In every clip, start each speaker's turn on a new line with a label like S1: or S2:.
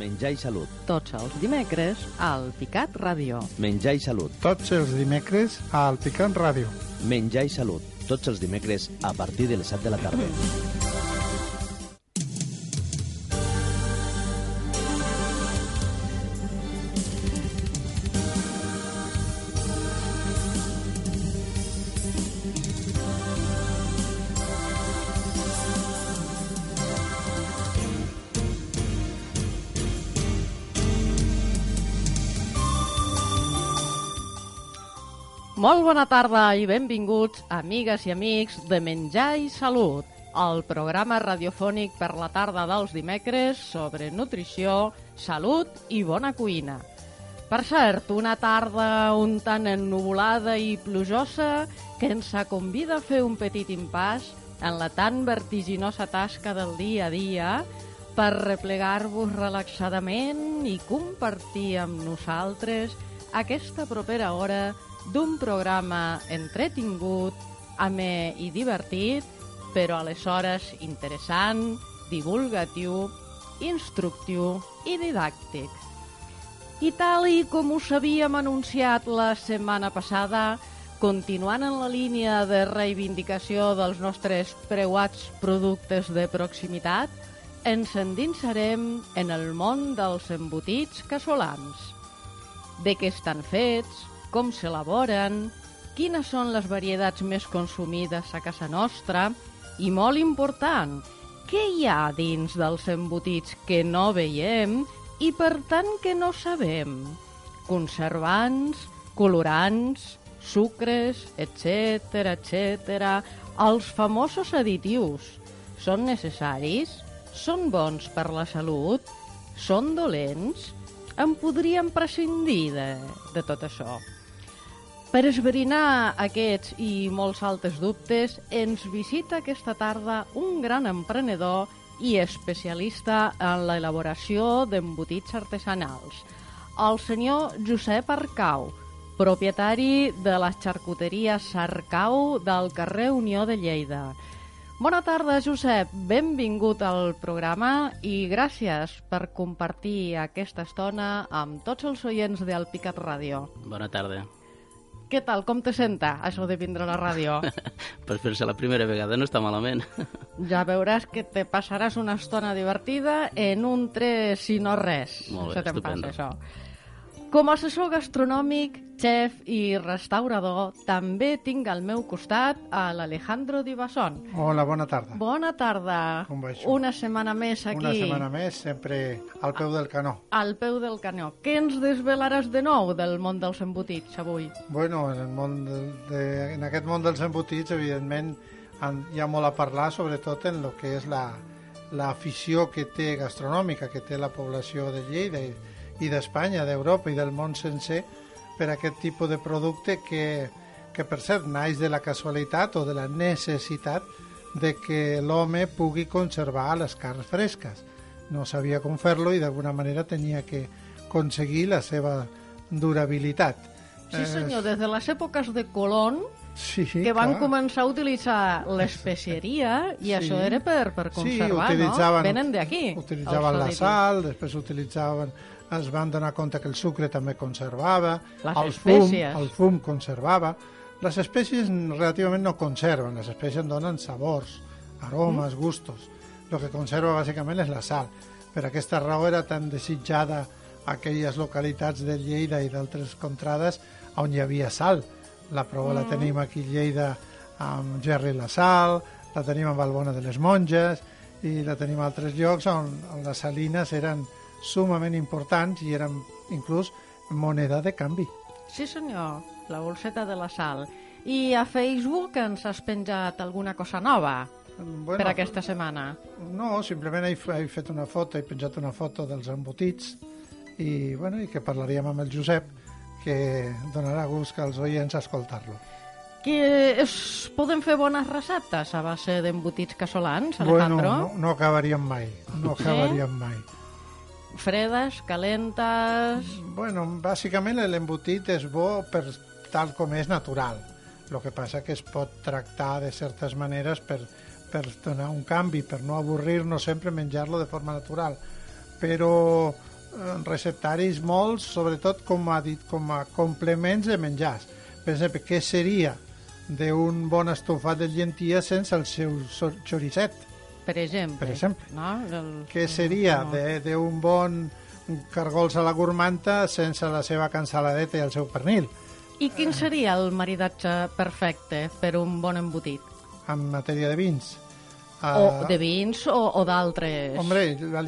S1: Menjar i salut.
S2: Tots els dimecres al Picat Ràdio.
S1: Menjar i salut.
S3: Tots els dimecres al Picat Ràdio.
S1: Menjar i salut. Tots els dimecres a partir de les 7 de la tarda.
S2: Molt bona tarda i benvinguts, amigues i amics de Menjar i Salut, el programa radiofònic per la tarda dels dimecres sobre nutrició, salut i bona cuina. Per cert, una tarda un tant ennuvolada i plujosa que ens convida a fer un petit impàs en la tan vertiginosa tasca del dia a dia per replegar-vos relaxadament i compartir amb nosaltres aquesta propera hora d'un programa entretingut, amè i divertit, però aleshores interessant, divulgatiu, instructiu i didàctic. I tal i com us havíem anunciat la setmana passada, continuant en la línia de reivindicació dels nostres preuats productes de proximitat, ens endinsarem en el món dels embotits casolans. De què estan fets, com s'elaboren, quines són les varietats més consumides a casa nostra i, molt important, què hi ha dins dels embotits que no veiem i, per tant, que no sabem? Conservants, colorants, sucres, etc etc. Els famosos additius són necessaris? Són bons per la salut? Són dolents? En podríem prescindir de, de tot això? Per esbrinar aquests i molts altres dubtes, ens visita aquesta tarda un gran emprenedor i especialista en l'elaboració d'embotits artesanals, el senyor Josep Arcau, propietari de la xarcuteria Sarcau del carrer Unió de Lleida. Bona tarda, Josep. Benvingut al programa i gràcies per compartir aquesta estona amb tots els oients del Picat Ràdio.
S4: Bona tarda.
S2: Què tal? Com te senta, això de vindre a la ràdio?
S4: per fer-se la primera vegada no està malament.
S2: ja veuràs que te passaràs una estona divertida en un tres si no res.
S4: Molt bé, estupendo.
S2: Passa, això. Com a assessor gastronòmic, xef i restaurador, també tinc al meu costat a l'Alejandro Di Basson.
S3: Hola, bona tarda.
S2: Bona tarda.
S3: Com va això?
S2: Una setmana més aquí.
S3: Una setmana més, sempre al peu del canó.
S2: Al peu del canó. Què ens desvelaràs de nou del món dels embotits avui?
S3: Bueno, en, el món de, de, en aquest món dels embotits, evidentment, hi ha molt a parlar, sobretot en el que és la l'afició que té gastronòmica, que té la població de Lleida i, i d'Espanya, d'Europa i del món sencer per aquest tipus de producte que, que per cert naix de la casualitat o de la necessitat de que l'home pugui conservar les carns fresques. No sabia com fer-lo i d'alguna manera tenia que aconseguir la seva durabilitat.
S2: Sí senyor, des de les èpoques de Colón
S3: sí,
S2: que van
S3: clar.
S2: començar a utilitzar l'especieria i
S3: Sí.
S2: això era per, per conservar,
S3: sí,
S2: no? Venen d'aquí.
S3: Utilitzaven la sal, després utilitzaven es van donar compte que el sucre també conservava,
S2: Les
S3: el fum,
S2: espècies.
S3: el fum conservava. Les espècies relativament no conserven, les espècies donen sabors, aromes, gustos. El que conserva bàsicament és la sal. Per aquesta raó era tan desitjada aquelles localitats de Lleida i d'altres contrades on hi havia sal. La prova la tenim aquí a Lleida amb Gerri la Sal, la tenim a Balbona de les Monges i la tenim a altres llocs on, on les salines eren sumament importants i eren inclús moneda de canvi.
S2: Sí senyor, la bolseta de la sal. I a Facebook ens has penjat alguna cosa nova
S3: Bueno,
S2: per aquesta setmana.
S3: No, simplement he, he fet una foto, he penjat una foto dels embotits i, bueno, i que parlaríem amb el Josep que donarà gust als oients escoltar-lo.
S2: Que es poden fer bones receptes a base d'embotits casolans,
S3: Bueno,
S2: Alejandro?
S3: no, no acabaríem mai, no
S2: Sí?
S3: acabaríem mai.
S2: Fredes, calentes...
S3: Bueno, bàsicament l'embotit és bo per tal com és natural. El que passa que es pot tractar de certes maneres per, per donar un canvi, per no avorrir-nos sempre menjar-lo de forma natural. però eh, receptaris molts, sobretot com ha dit, com a complements de menjars. Per exemple, què seria d'un bon estofat de llentia sense el seu xoricet?
S2: Per exemple.
S3: Per exemple.
S2: No? El...
S3: Què seria
S2: no.
S3: de- d'un bon cargols a la gourmanta sense la seva cansaladeta i el seu pernil?
S2: I quin seria el maridatge perfecte per un bon embotit?
S3: En matèria de vins. Ah,
S2: O de vins o, o d'altres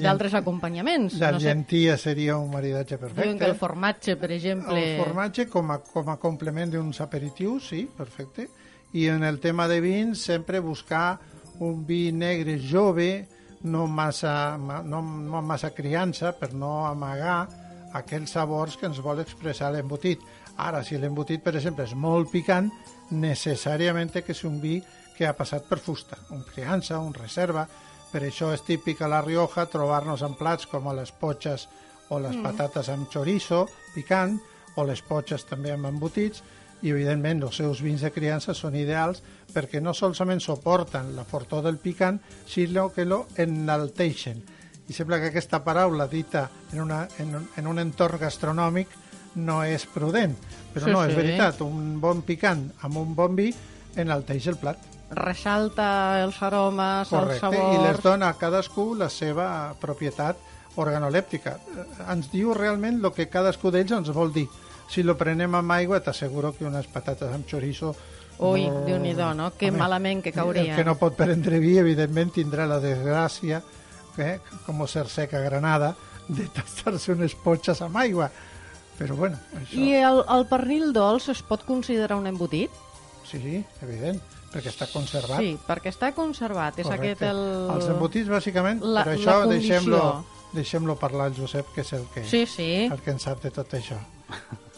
S2: d'altres acompanyaments.
S3: La
S2: no sé,
S3: llentia seria un maridatge
S2: diuen
S3: perfecte.
S2: que el formatge, per exemple...
S3: El formatge com a, com a complement d'uns aperitius, sí, perfecte. I en el tema de vins, sempre buscar un vi negre jove, no massa, ma- no, no massa criança, per no amagar aquells sabors que ens vol expressar l'embotit. Ara, si l'embotit, per exemple, és molt picant, necessàriament que ser un vi que ha passat per fusta, un criança, un reserva. Per això és típic a la Rioja trobar-nos en plats com les potxes o les mm. patates amb chorizo picant, o les potxes també amb embotits, i evidentment els seus vins de criança són ideals perquè no solament suporten la fortor del picant, sinó que lo enalteixen. I sembla que aquesta paraula dita en, una, en, un, en un entorn gastronòmic no és prudent, però
S2: Sí,
S3: no, és
S2: sí.
S3: veritat, un bon picant amb un bon vi enalteix el plat.
S2: Ressalta els aromes, els
S3: Correcte,
S2: sabors...
S3: i les dona a cadascú la seva propietat organolèptica. Eh, Ens diu realment el que cadascú d'ells ens vol dir. Si lo prenem amb aigua, t'asseguro que unes patates amb chorizo...
S2: Ui, Déu-n'hi-do, no? Que malament que caurien.
S3: El que no pot prendre vi, evidentment, tindrà la desgràcia, eh, com ser seca granada, de tastar-se unes potxes amb aigua. Però bueno, això...
S2: I el, el pernil dolç es pot considerar un embotit?
S3: Sí, sí, evident, perquè està conservat.
S2: Sí, perquè està conservat. És aquest el...
S3: Els embotits, bàsicament,
S2: la-
S3: per això deixem-lo deixem parlar al Josep, que és el que,
S2: Sí, sí.
S3: el que en sap de tot això.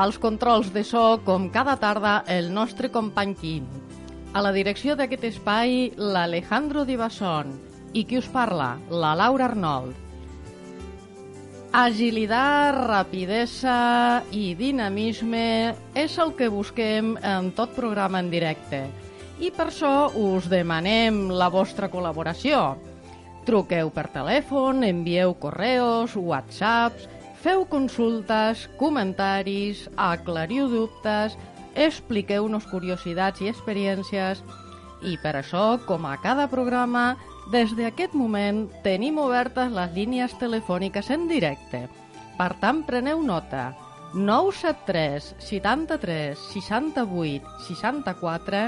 S2: Als controls de so, com cada tarda, el nostre company Quim. A la direcció d'aquest espai, l'Alejandro Divasson. I qui us parla? La Laura Arnold. Agilitat, rapidesa i dinamisme és el que busquem en tot programa en directe. I per això us demanem la vostra col·laboració. Truqueu per telèfon, envieu correus, whatsapps, feu consultes, comentaris, aclariu dubtes, expliqueu-nos curiositats i experiències i per això, com a cada programa, des d'aquest moment tenim obertes les línies telefòniques en directe. Per tant, preneu nota. 973 73 68 64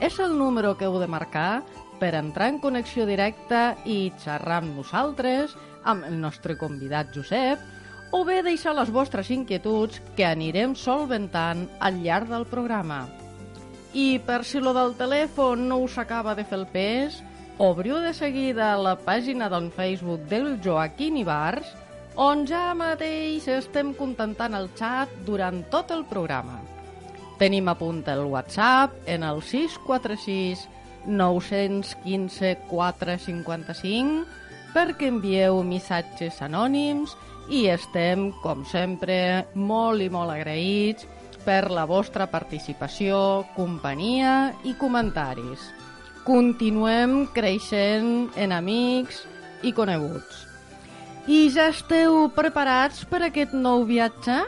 S2: és el número que heu de marcar per entrar en connexió directa i xerrar amb nosaltres, amb el nostre convidat Josep, o bé deixar les vostres inquietuds que anirem solventant al llarg del programa. I per si lo del telèfon no us acaba de fer el pes, obriu de seguida la pàgina del Facebook del Joaquín Ibars, on ja mateix estem contentant el xat durant tot el programa. Tenim a punt el WhatsApp en el 646 915 455 perquè envieu missatges anònims i estem, com sempre, molt i molt agraïts per la vostra participació, companyia i comentaris. Continuem creixent en amics i coneguts. I ja esteu preparats per aquest nou viatge?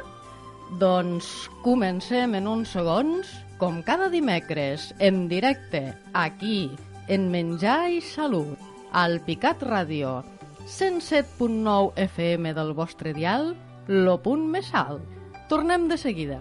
S2: Doncs comencem en uns segons, com cada dimecres, en directe, aquí, en Menjar i Salut, al Picat Ràdio, 107.9 FM del vostre dial, lo punt més alt. Tornem de seguida.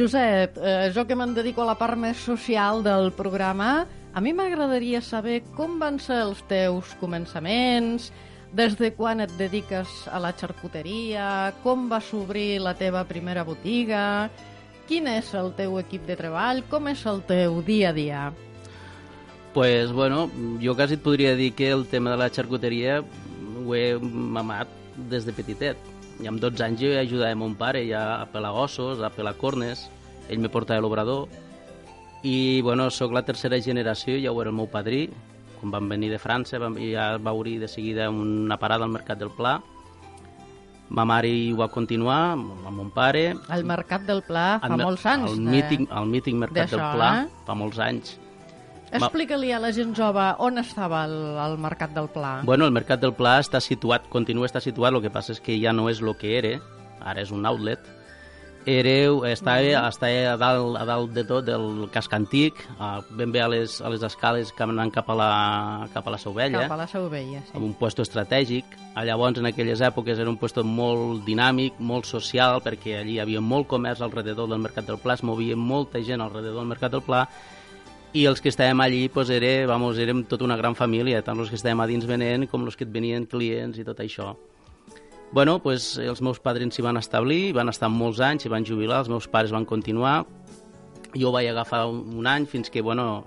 S2: Josep, eh, jo que me'n dedico a la part més social del programa, a mi m'agradaria saber com van ser els teus començaments, des de quan et dediques a la xarcuteria, com vas obrir la teva primera botiga, quin és el teu equip de treball, com és el teu dia a dia?
S4: pues, bueno, jo quasi et podria dir que el tema de la xarcuteria ho he mamat des de petitet. I amb 12 anys jo ajudava mon pare ja a pelar ossos, a pelar cornes, ell me portava a l'obrador, i bueno, sóc la tercera generació, ja ho era el meu padrí, quan van venir de França, vam, ja va obrir de seguida una parada al Mercat del Pla, ma mare ho va continuar amb mon pare.
S2: El Mercat del Pla fa
S4: el,
S2: molts anys.
S4: El mític, el mític Mercat del Pla eh? fa molts anys
S2: Explica-li a la gent jove on estava el, el Mercat del Pla.
S4: Bueno, el Mercat del Pla està situat, continua estar situat, el que passa és que ja no és el que era, ara és un outlet. Era, està, mm -hmm. està a, dalt, a dalt de tot del casc antic, ben bé a les, a les escales que anant cap a la, cap a la Sauvella.
S2: Cap a la Sauvella, sí.
S4: Amb un puesto estratègic. Llavors, en aquelles èpoques, era un puesto molt dinàmic, molt social, perquè allí hi havia molt comerç alrededor del Mercat del Pla, es movia molta gent alrededor del Mercat del Pla, i els que estàvem allí pues, era, vamos, érem tota una gran família, tant els que estàvem a dins venent com els que et venien clients i tot això. Bueno, pues, els meus padrins s'hi van establir, van estar molts anys, s'hi van jubilar, els meus pares van continuar, jo vaig agafar un, un any fins que, bueno,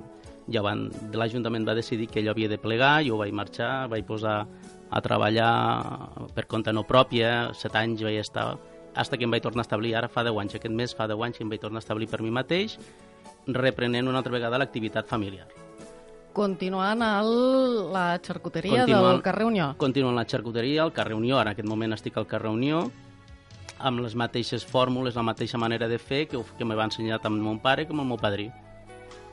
S4: ja van, l'Ajuntament va decidir que allò havia de plegar, jo vaig marxar, vaig posar a treballar per compte no pròpia, set anys vaig estar, fins que em vaig tornar a establir, ara fa 10 anys, aquest mes fa 10 anys que em vaig tornar a establir per mi mateix, reprenent una altra vegada l'activitat familiar.
S2: Continuant el, la xarcuteria Continuant, del carrer Unió.
S4: Continuant la xarcuteria, al carrer Unió, ara en aquest moment estic al carrer Unió, amb les mateixes fórmules, la mateixa manera de fer que, que me va ensenyar tant mon pare com el meu padrí.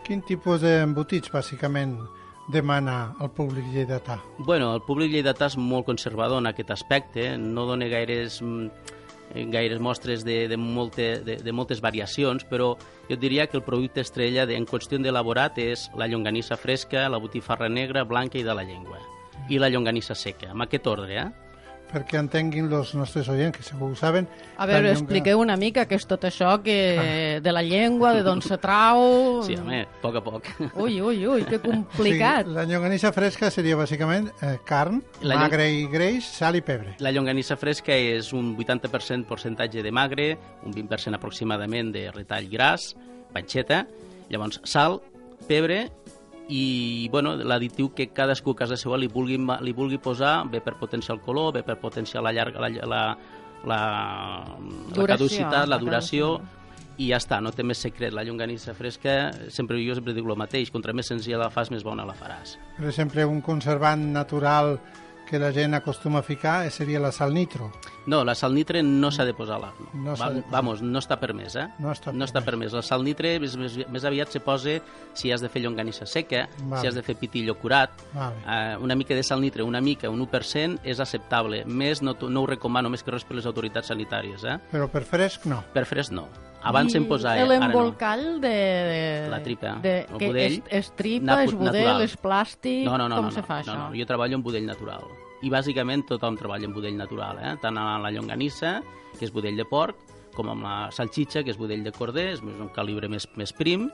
S3: Quin tipus d'embotits, bàsicament, demana el públic lleidatà?
S4: Bueno, el públic lleidatà és molt conservador en aquest aspecte, no dona gaires mm, Eh, gaires mostres de, de, molte, de, de moltes variacions, però jo diria que el producte estrella de, en qüestió d'elaborat és la llonganissa fresca, la botifarra negra, blanca i de la llengua, i la llonganissa seca, amb aquest ordre, eh?
S3: Perquè entenguin els nostres oients, que segur ho saben.
S2: A veure, llengua... expliqueu una mica què és tot això que ah. de la llengua, de d'on se trau...
S4: Sí, home, a poc a poc.
S2: Ui, ui, ui, que complicat.
S3: Sí, la llonganissa fresca seria bàsicament eh, carn, la magre i greix, sal i pebre.
S4: La llonganissa fresca és un 80% percentatge de magre, un 20% aproximadament de retall gras, panxeta, llavors sal, pebre i bueno, l'additiu que cadascú a casa seva li vulgui, li vulgui posar, bé per potenciar el color, bé per potenciar la, llarga, la, la, la, duració, la caducitat, la duració, i ja està, no té més secret. La llonganissa fresca, sempre jo sempre dic el mateix, contra més senzilla la fas, més bona la faràs.
S3: Per exemple, un conservant natural que la gent acostuma a ficar seria la sal nitro.
S4: No, la sal nitre no s'ha de posar. La, no Va, de. Vamos, no està permès, eh?
S3: No està,
S4: no està permès. La sal nitre més, més, més aviat se posa si has de fer llonganissa seca, vale. si has de fer pitillo curat. Vale. Uh, una mica de sal nitre, una mica, un 1% és acceptable. Més no, no ho recomano més que res per les autoritats sanitàries, eh?
S3: Però per fresc no.
S4: Per fresc no. Abans
S2: I
S4: em posava...
S2: l'embolcall no. de, de...
S4: La tripa,
S2: de, el budell. És, és tripa, és budell, natural. és plàstic... No, no, no, com no, se fa
S4: no,
S2: això?
S4: No, no, jo treballo en budell natural i bàsicament tothom treballa en budell natural, eh? tant a la llonganissa, que és budell de porc, com amb la salxitxa, que és budell de corder, és un calibre més, més prim,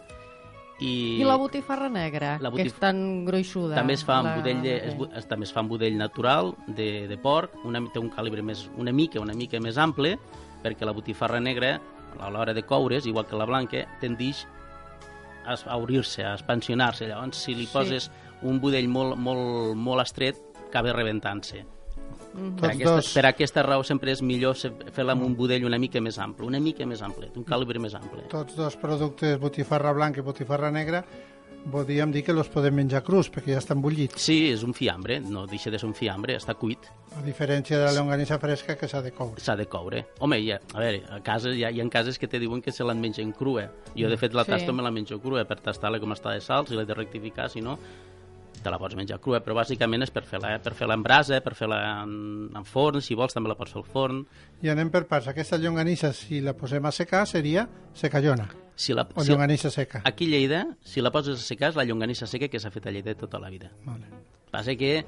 S2: i, I la botifarra negra, la botif... que és tan gruixuda.
S4: També es fa amb la... budell, de, es, es, també es fa amb budell natural de, de porc, una, té un calibre més, una mica una mica més ample, perquè la botifarra negra, a l'hora de coure's, igual que la blanca, tendeix a obrir-se, a expansionar-se. Llavors, si li poses sí. un budell molt, molt, molt estret, acaba rebentant-se. Mm -hmm. per, aquesta, per aquesta raó sempre és millor fer-la amb un budell una mica més ample, una mica més ample, un calibre més ample.
S3: Tots dos productes, botifarra blanca i botifarra negra, podríem dir que els podem menjar crus, perquè ja estan bullits.
S4: Sí, és un fiambre, no deixa de ser un fiambre, està cuit.
S3: A diferència de la longanissa fresca, que s'ha de coure.
S4: S'ha de coure. Home, ja, a veure, a casa, hi ha, hi ha cases que te diuen que se l'han mengen crua. Jo, de fet, la sí. tasto me la menjo crua per tastar-la com està de sal, si l'he de rectificar, si no, te la pots menjar crua, però bàsicament és per fer-la per fer en brasa, per fer-la en, en forn, si vols també la pots fer al forn.
S3: I anem per parts. Aquesta llonganissa, si la posem a secar, seria secallona.
S4: Si la,
S3: o llonganissa seca.
S4: Aquí a Lleida, si la poses a secar, és la llonganissa seca que s'ha fet a Lleida tota la vida.
S3: Vale.
S4: Passa que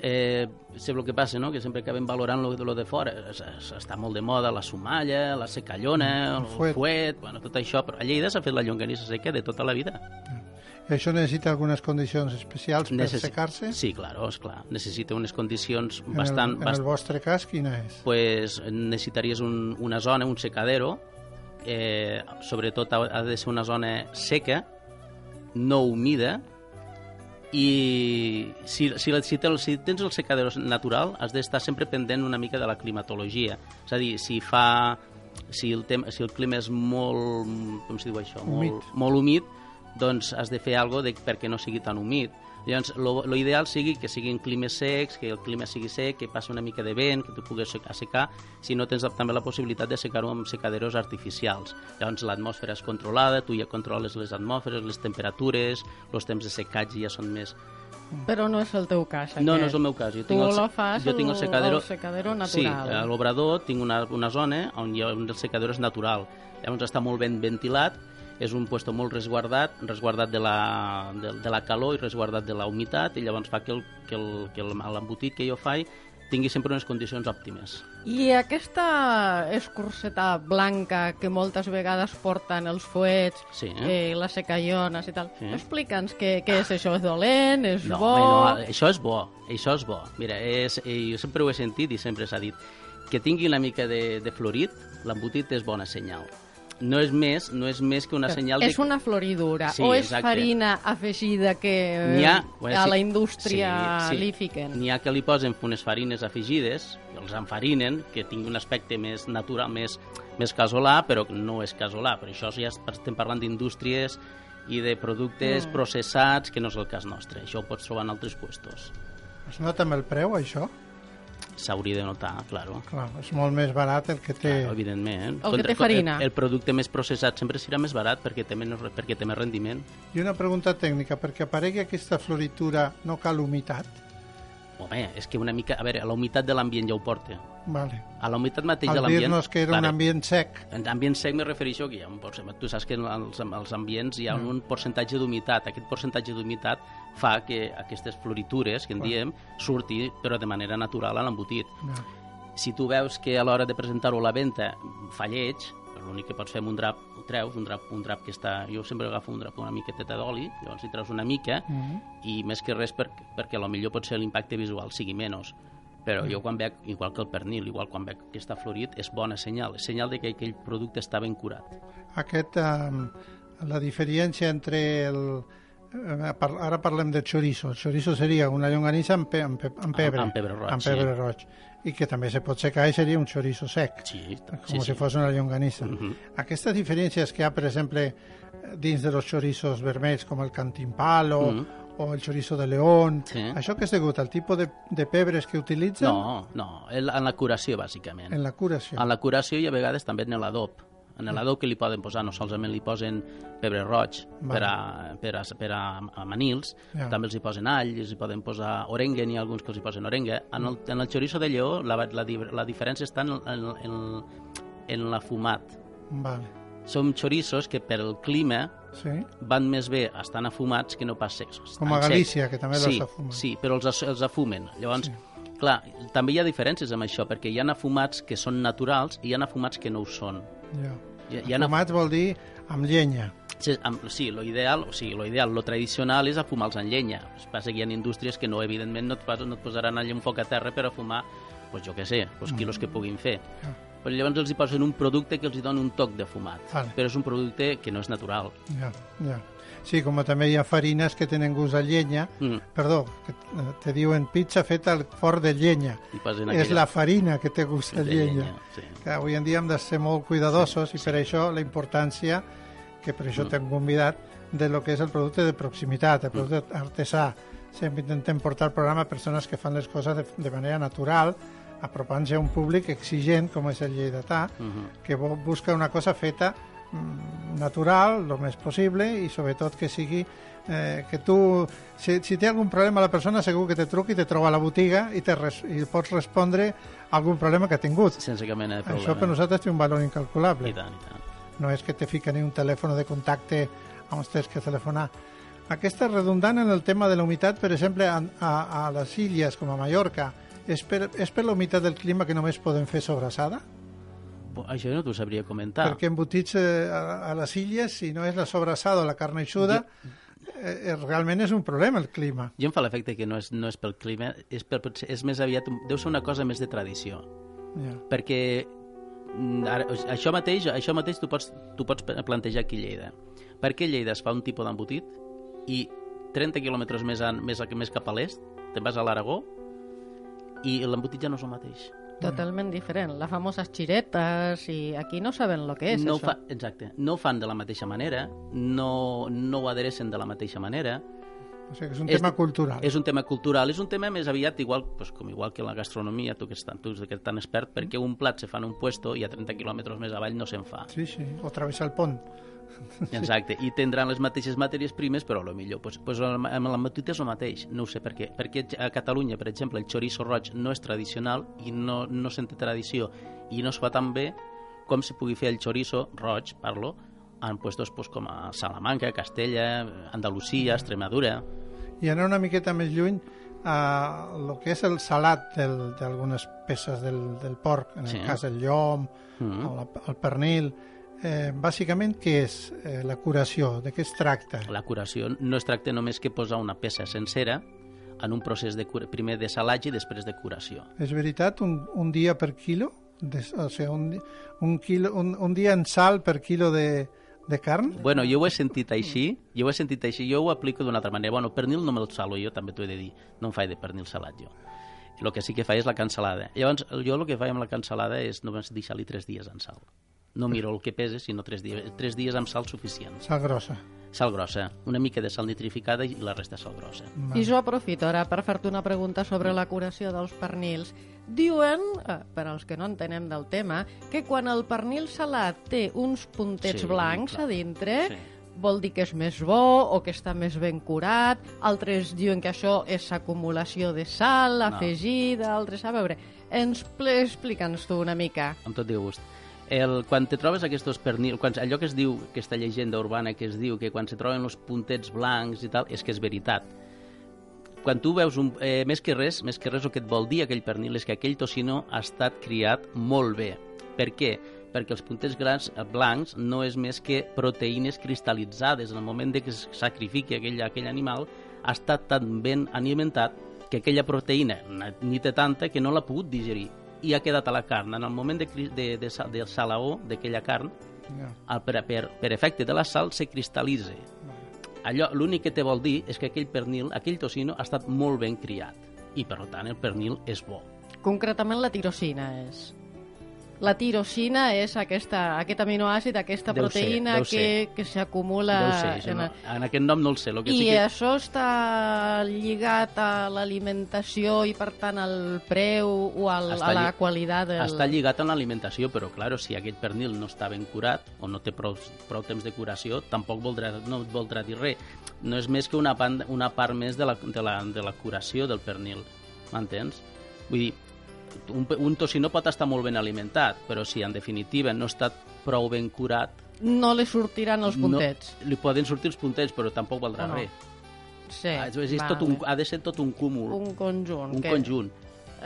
S4: eh, sé el que passa, no? que sempre acabem valorant lo, lo de fora. Es, es, està molt de moda la somalla, la secallona, el,
S3: El fuet.
S4: fuet, bueno, tot això, però a Lleida s'ha fet la llonganissa seca de tota la vida.
S3: I això necessita algunes condicions especials per
S4: Necessi-
S3: secar-se?
S4: Sí, claro, esclar. Necessita unes condicions
S3: En,
S4: bastant...
S3: el, en el vostre cas, quina és?
S4: pues necessitaries un, una zona, un secadero, eh, sobretot ha, ha de ser una zona seca, no humida, i si, si, si, te, si tens el secadero natural has d'estar sempre pendent una mica de la climatologia. És a dir, si fa... Si el, tem, si el clima és molt... com es diu això?
S3: Humit.
S4: Molt, molt humit, doncs has de fer alguna cosa perquè no sigui tan humit. Llavors, lo, ideal sigui que siguin climes secs, que el clima sigui sec, que passi una mica de vent, que tu puguis sec- assecar, si no tens també la possibilitat de secar-ho amb secaderos artificials. Llavors l'atmosfera és controlada, tu ja controles les atmosferes, les temperatures, els temps de secatge ja són més...
S2: Però no és el teu cas, aquest.
S4: No, no és el meu cas. Jo
S2: Tu
S4: tinc el,
S2: lo fas
S4: jo tinc el
S2: el-
S4: secadero...
S2: el secadero
S4: Sí,
S2: natural.
S4: a l'obrador tinc una, una zona on hi ha un dels secadors natural. Llavors està molt ben ventilat, és un puesto molt resguardat, resguardat de la, de, de la calor i resguardat de la humitat, i llavors fa que el- que el- que el- l'embotit que jo faig tingui sempre unes condicions òptimes.
S2: I aquesta escurseta blanca que moltes vegades porten els fuets,
S4: Sí,
S2: eh, les secallones i tal,
S4: Sí.
S2: explica'ns què, què és això, és dolent, és
S4: No,
S2: bo...
S4: no, això és bo, això és bo. Mira, és, eh, jo sempre ho he sentit i sempre s'ha dit que tingui una mica de, de florit, l'embotit és bona senyal. No és més, no és més que una senyal de...
S2: És una floridura,
S4: Sí,
S2: o és
S4: exacte.
S2: farina afegida que eh,
S4: N'hi ha,
S2: a la indústria
S4: sí, sí.
S2: li fiquen?
S4: N'hi ha que li posen unes farines afegides, els enfarinen, que tingui un aspecte més natural, més, més casolà, però no és casolà. Per això ja estem parlant d'indústries i de productes
S2: Mm.
S4: processats, que no és el cas nostre. Això ho pots trobar en altres puestos.
S3: Es nota amb el preu, això?
S4: S'hauria de notar, claro.
S3: Clar, és molt més barat el que té...
S4: Claro, evidentment.
S2: El que té farina.
S4: El, el producte més processat sempre serà més barat perquè té, menys, perquè té més rendiment.
S3: I una pregunta tècnica, perquè aparegui aquesta floritura no cal humitat?
S4: Home, és que una mica... A veure, la humitat de l'ambient ja ho porta.
S3: Vale.
S4: A la humitat mateix de
S3: Al
S4: l'ambient...
S3: dir-nos que era un
S4: Claro,
S3: ambient sec,
S4: En ambient sec me refereixo que hi ha un tu saps que en els, els ambients hi ha un percentatge d'humitat. Aquest percentatge d'humitat fa que aquestes floritures, que en diem, surti, però de manera natural a l'embotit.
S3: ja.
S4: Si tu veus que a l'hora de presentar-ho a la venda fa lleig, l'únic que pots fer amb un drap, ho treus, un drap, un drap que està... Jo sempre agafo un drap una miqueteta d'oli, llavors hi treus una mica,
S3: Mhm.
S4: i més que res per, perquè a millor potser l'impacte visual sigui menys però jo quan veig, igual que el pernil, igual quan veig que està florit, és bona senyal, és senyal de que aquell producte està ben curat.
S3: Aquest, eh, la diferència entre el... eh, Ara parlem de chorizo. El chorizo seria una llonganissa amb, pe, amb, pe, amb pebre.
S4: amb pebre roig,
S3: Amb pebre
S4: sí.
S3: I que també se pot secar i seria un chorizo sec.
S4: Sí,
S3: com
S4: sí,
S3: si
S4: sí.
S3: fos una llonganissa.
S4: Mhm.
S3: Aquestes diferències que hi ha, per exemple, dins de los chorizos vermells, com el cantimpalo
S4: Mhm.
S3: o el chorizo de león,
S4: Sí.
S3: això que és degut al tipus de, de pebres que utilitzen
S4: No, no, en en la curació, bàsicament.
S3: en la curació.
S4: En la curació i a vegades també en l'adob. En l'adob que li poden posar, no solament li posen pebre roig per a, per a, per a, a manils,
S3: Ja.
S4: també els hi posen all, els hi poden posar orenga, n'hi ha alguns que els hi posen orenga. En el, en el chorizo de lleó la, la, la diferència està en, en, en, en l'afumat.
S3: Vale.
S4: Són chorizos que per el clima
S3: Sí?
S4: van més bé estan afumats que no pas secs.
S3: Com a Galícia,
S4: secs.
S3: que també
S4: sí,
S3: els afumen.
S4: Sí, però els, els afumen. Llavors, sí. clar, també hi ha diferències amb això, perquè hi ha afumats que són naturals i hi ha afumats que no ho són.
S3: Ja.
S4: Hi, hi ha
S3: vol dir amb llenya.
S4: Sí, amb, sí, lo ideal, o sigui, lo ideal, lo tradicional és afumar-los en llenya. Es passa que hi ha indústries que no, evidentment, no et, no et posaran allà un foc a terra per afumar, pues, jo què sé, els quilos que puguin fer.
S3: Ja.
S4: Però llavors els hi posen un producte que els hi dona un toc de fumat.
S3: Vale.
S4: Però és un producte que no és natural.
S3: Ja, ja. Sí, com també hi ha farines que tenen gust a llenya,
S4: Mm.
S3: perdó, que eh, te diuen pizza feta al forn de llenya.
S4: Posen
S3: És
S4: aquella-
S3: la farina que té gust a
S4: de
S3: llenya.
S4: sí.
S3: Que avui en dia hem de ser molt cuidadosos i per això la importància, que per això
S4: Mm.
S3: t'hem convidat, de lo que és el producte de proximitat, el producte
S4: Mm.
S3: artesà. Sempre intentem portar al programa persones que fan les coses de, de manera natural, apropant-se a un públic exigent, com és el lleidatà,
S4: Mhm.
S3: que bu- busca una cosa feta mm, natural, el més possible, i sobretot que sigui eh, que tu, si, si té algun problema la persona, segur que te truqui, te troba a la botiga i, te res, i pots respondre algun problema que ha tingut.
S4: Sense cap mena de problema.
S3: Això per nosaltres té un valor incalculable.
S4: I tant, i tant.
S3: No és que te fiquen ni un telèfon de contacte on tens que telefonar. Aquesta és redundant en el tema de la humitat, per exemple, a, a, a les illes com a Mallorca, és per, és per la humitat del clima que només poden fer sobrassada?
S4: Això no t'ho sabria comentar.
S3: Perquè embotits eh, a, a les illes, si no és la sobrassada o la carn eixuda, eh, eh, realment és un problema el clima.
S4: Jo em fa l'efecte que no és, no és pel clima, és, per, és més aviat, deu ser una cosa més de tradició.
S3: Ja.
S4: perquè mm, ara, això mateix, això mateix tu pots, tu pots plantejar aquí a Lleida. Per què Lleida es fa un tipus d'embotit i 30 quilòmetres més, més, a- més cap a l'est, te'n vas a l'Aragó i l'embotit ja no és el mateix.
S2: Totalment diferent. Les famoses xiretes i aquí no saben lo que és
S4: no
S2: això.
S4: fa, exacte, no ho fan de la mateixa manera, no, no ho aderecen de la mateixa manera,
S3: O sigui que és un
S4: És-
S3: tema cultural.
S4: és un tema cultural, és un tema més aviat igual, pues, com igual que la gastronomia, tu que ets tan, tu que ets tan expert, perquè un plat se fa en un puesto i a 30 quilòmetres més avall no se'n fa.
S3: Sí, sí, o travessar el pont.
S4: Exacte, i tindran les mateixes matèries primes, però a lo millor pues, pues, amb l'embotit és el mateix, no ho sé per què. Perquè a Catalunya, per exemple, el chorizo roig no és tradicional i no, no sent tradició i no es fa tan bé com se pugui fer el chorizo roig, parlo, en puestos pues, com a Salamanca, Castella, Andalusia, Extremadura...
S3: I anar una miqueta més lluny a el que és el salat d'algunes peces del, del porc, en el
S4: Sí.
S3: cas del llom,
S4: Mm.
S3: o la, el pernil. Eh, bàsicament, què és eh, la curació? De què es tracta?
S4: La curació no es tracta només que posar una peça sencera en un procés de cura, primer de salatge i després de curació.
S3: És veritat? Un, un dia per quilo? De, o sigui, un, un, quilo, un, un dia en sal per quilo de, de carn?
S4: Bueno, jo ho he sentit així, jo ho he sentit així, jo ho aplico d'una altra manera. Bueno, pernil no me'l salo jo, també t'ho he de dir. No em faig de pernil salat jo. El que sí que faig és la cansalada. Llavors, jo el que faig amb la cansalada és només deixar-li tres dies en sal. No miro el que pesa, sinó tres dies, tres dies amb sal suficients.
S3: Sal grossa.
S4: Sal grossa, una mica de sal nitrificada i la resta sal grossa.
S2: I jo aprofito ara per fer-te una pregunta sobre la curació dels pernils. Diuen, eh, per als que no entenem del tema, que quan el pernil salat té uns puntets
S4: Sí,
S2: blancs
S4: clar.
S2: a dintre,
S4: Sí.
S2: vol dir que és més bo o que està més ben curat. Altres diuen que això és acumulació de sal afegida, altres... A veure, ens ple- explica'ns tu una mica.
S4: amb tot de gust. El, quan te trobes aquests pernil, quan, allò que es diu, aquesta llegenda urbana que es diu que quan se troben els puntets blancs i tal, és que és veritat. Quan tu veus, un, eh, més que res, més que res el que et vol dir aquell pernil és que aquell tocino ha estat criat molt bé. Per què? Perquè els puntets grans eh, blancs no és més que proteïnes cristal·litzades. En el moment de que es sacrifiqui aquell, aquell animal, ha estat tan ben alimentat que aquella proteïna ni té tanta que no l'ha pogut digerir i ha quedat a la carn. En el moment de, de, de, de salaó d'aquella carn,
S3: Ja.
S4: el, per, per, per efecte de la sal, se cristal·litza. Allò, l'únic que te vol dir és que aquell pernil, aquell tocino, ha estat molt ben criat. I, per tant, el pernil és bo.
S2: Concretament la tirosina és. La tirosina és aquesta, aquest aminoàcid, aquesta
S4: Deu ser,
S2: proteïna
S4: deu
S2: que,
S4: ser.
S2: que s'acumula...
S4: Ser,
S2: en
S4: no,
S2: el-
S4: en aquest nom no el sé. Lo que
S2: I
S4: sí que...
S2: això està lligat a l'alimentació i, per tant, al preu o al,
S4: Està
S2: a la
S4: lli-
S2: qualitat del...
S4: Està lligat a l'alimentació, però, clar, si aquest pernil no està ben curat o no té prou, prou temps de curació, tampoc voldrà, no voldrà dir res. No és més que una, pan, una part més de la, de, la, de la curació del pernil. M'entens? Vull dir, un, un tocino pot estar molt ben alimentat, però si en definitiva no està prou ben curat,
S2: No li sortiran els puntets.
S4: no, li poden sortir els puntets, però tampoc valdrà
S2: no?
S4: res.
S2: Sí,
S4: Ah, és, és tot un, ha de ser tot un cúmul, un,
S2: un conjunt.
S4: un
S2: que
S4: conjunt.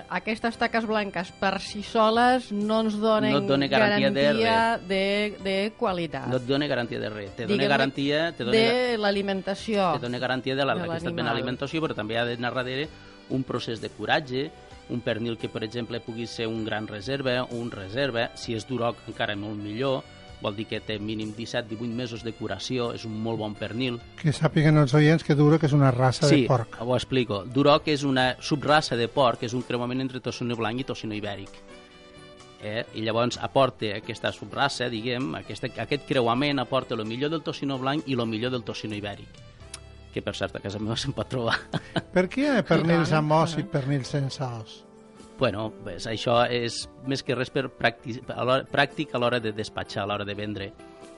S2: Aquestes taques blanques per si soles no ens donen
S4: No et dona garantia de
S2: garantia de, de qualitat.
S4: No et dona garantia de res. Te dona garantia... Te dona,
S2: de l'alimentació.
S4: te dona garantia de la-
S2: de
S4: d'aquesta ben alimentació, però també ha d'anar darrere un procés de curatge, un pernil que, per exemple, pugui ser un gran reserva, un reserva, si és duroc encara molt millor, vol dir que té mínim 17-18 mesos de curació, és un molt bon pernil.
S3: Que sàpiguen els oients que Duro que és una raça
S4: sí,
S3: de porc.
S4: ho explico. Duroc és una subraça de porc, és un creuament entre tocino blanc i tocino ibèric. Eh? I llavors aporta aquesta subraça, diguem, aquesta, aquest creuament aporta el millor del tocino blanc i el millor del tocino ibèric que per cert a casa meva se'n pot trobar.
S3: Per què hi ha pernils amb os i pernils sense os?
S4: bueno, pues, això és més que res per pràctic a l'hora de despatxar, a l'hora de vendre.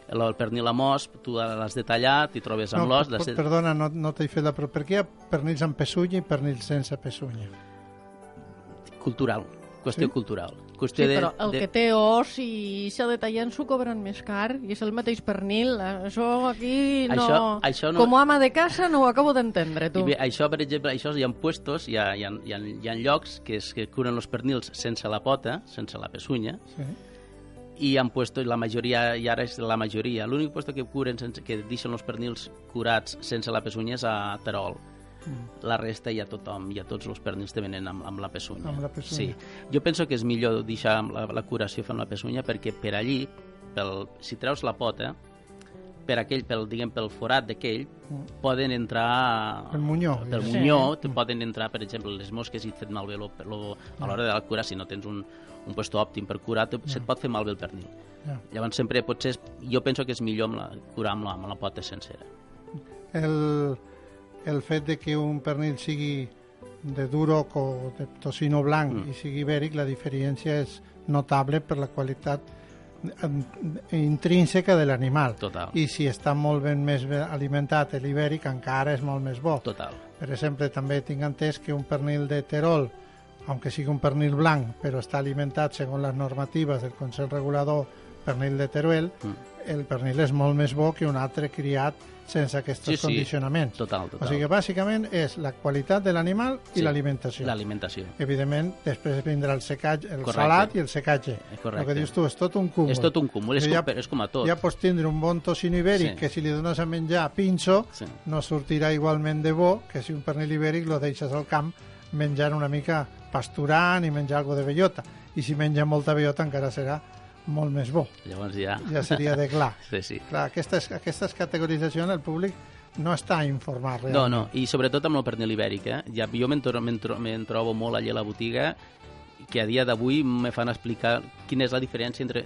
S4: El pernil amb os, tu l'has de tallar, t'hi trobes amb l'os...
S3: per-
S4: l'has de-
S3: Perdona, no, no t'he fet la... Però per què hi ha pernils amb pesunya i pernils sense pesunya?
S4: Cultural, qüestió
S3: Sí?
S4: cultural. Qüestió
S2: Sí,
S4: de...
S2: però el
S4: de...
S2: que té os i s'ha de tallant s'ho cobren més car i és el mateix pernil. Això aquí no...
S4: Això- això no-
S2: Com a ama de casa no ho acabo d'entendre, tu.
S4: I bé, això, per exemple, això hi ha puestos, hi ha, hi ha, hi ha, hi ha llocs que, es, que curen els pernils sense la pota, sense la pesunya,
S3: Sí.
S4: i han puesto, la majoria, i ara és la majoria, l'únic puesto que curen, sense, que deixen els pernils curats sense la pesunya és a Terol.
S3: Mm.
S4: La resta ja tothom, ja tots els pernils te venen amb, amb la pesunya.
S3: Amb la pesunya.
S4: Sí. Jo penso que és millor deixar la, la curació fent la pesunya perquè per allí, pel, si treus la pota, per aquell, pel, diguem, pel forat d'aquell, poden entrar...
S3: El munyó.
S4: Pel
S3: Sí.
S4: munyó te poden entrar, per exemple, les mosques i et fet malbé lo, lo, a l'hora de la cura, si no tens un, un puesto òptim per curar, te, se't pot fer malbé el pernil.
S3: Ja.
S4: Llavors sempre potser, és, jo penso que és millor amb la, curar amb la, amb la pota sencera.
S3: el, el fet de que un pernil sigui de duroc o de tocino blanc
S4: Mm.
S3: i sigui ibèric, la diferència és notable per la qualitat intrínseca de l'animal.
S4: Total.
S3: I si està molt ben més alimentat l'ibèric, encara és molt més bo.
S4: Total.
S3: Per exemple, també tinc entès que un pernil de Terol, aunque sigui un pernil blanc, però està alimentat segons les normatives del Consell Regulador pernil de Teruel,
S4: Mm.
S3: el pernil és molt més bo que un altre criat sense aquests
S4: Sí, sí.
S3: condicionaments.
S4: Total, total.
S3: O sigui que bàsicament és la qualitat de l'animal i
S4: Sí,
S3: l'alimentació.
S4: L'alimentació.
S3: Evidentment, després vindrà el secatge, el
S4: Correcte.
S3: salat i el secatge.
S4: Eh, correcte.
S3: El que dius tu, és tot un cúmul.
S4: És tot un cúmul, és,
S3: I
S4: com, és com a tot.
S3: Ja pots tindre un bon tocino ibèric
S4: Sí.
S3: que si li dones a menjar pinso
S4: Sí.
S3: no sortirà igualment de bo que si un pernil ibèric lo deixes al camp menjant una mica pasturant i menjar algo de bellota. I si menja molta bellota encara serà molt més bo.
S4: Llavors ja...
S3: Ja seria de clar.
S4: Sí, sí.
S3: Clar, aquestes, aquestes categoritzacions el públic no està informat
S4: No,
S3: realment.
S4: no, i sobretot amb el pernil ibèric, eh? Ja, jo me'n me'n trobo molt allà a la botiga que a dia d'avui me fan explicar quina és la diferència entre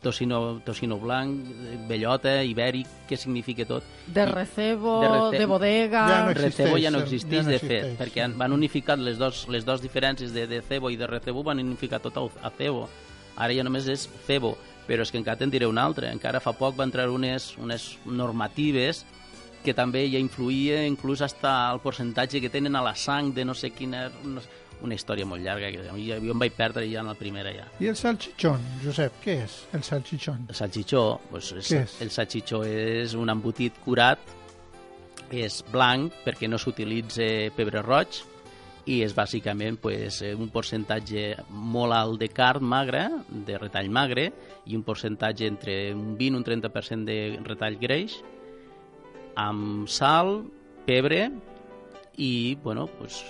S4: tocino, tocino blanc, bellota, ibèric, què significa tot.
S2: De recebo,
S4: de
S2: de,
S4: rece-
S2: bodega...
S3: Ja no
S4: Recebo ja no
S3: existeix,
S4: existeix,
S3: ja no
S4: de fet,
S3: existeix,
S4: perquè han, van unificat les dos, les dos diferències de, de cebo i de recebo, van unificar tot a, a cebo. Ara ja només és cebo, però és que encara te'n diré una altra. Encara fa poc van treure unes, unes normatives que també ja influïa inclús hasta el percentatge que tenen a la sang de no sé quina... No, sé, una història molt llarga que jo, jo em vaig perdre ja en la primera ja.
S3: I el salchichón, Josep, què és el salchichón?
S4: El salchichó, doncs és,
S3: és?
S4: el salchichó és un embotit curat, és blanc perquè no s'utilitza pebre roig i és bàsicament pues, eh, un percentatge molt alt de carn magra, de retall magre, i un percentatge entre un 20 i un 30% de retall greix, amb sal, pebre i, bueno, pues,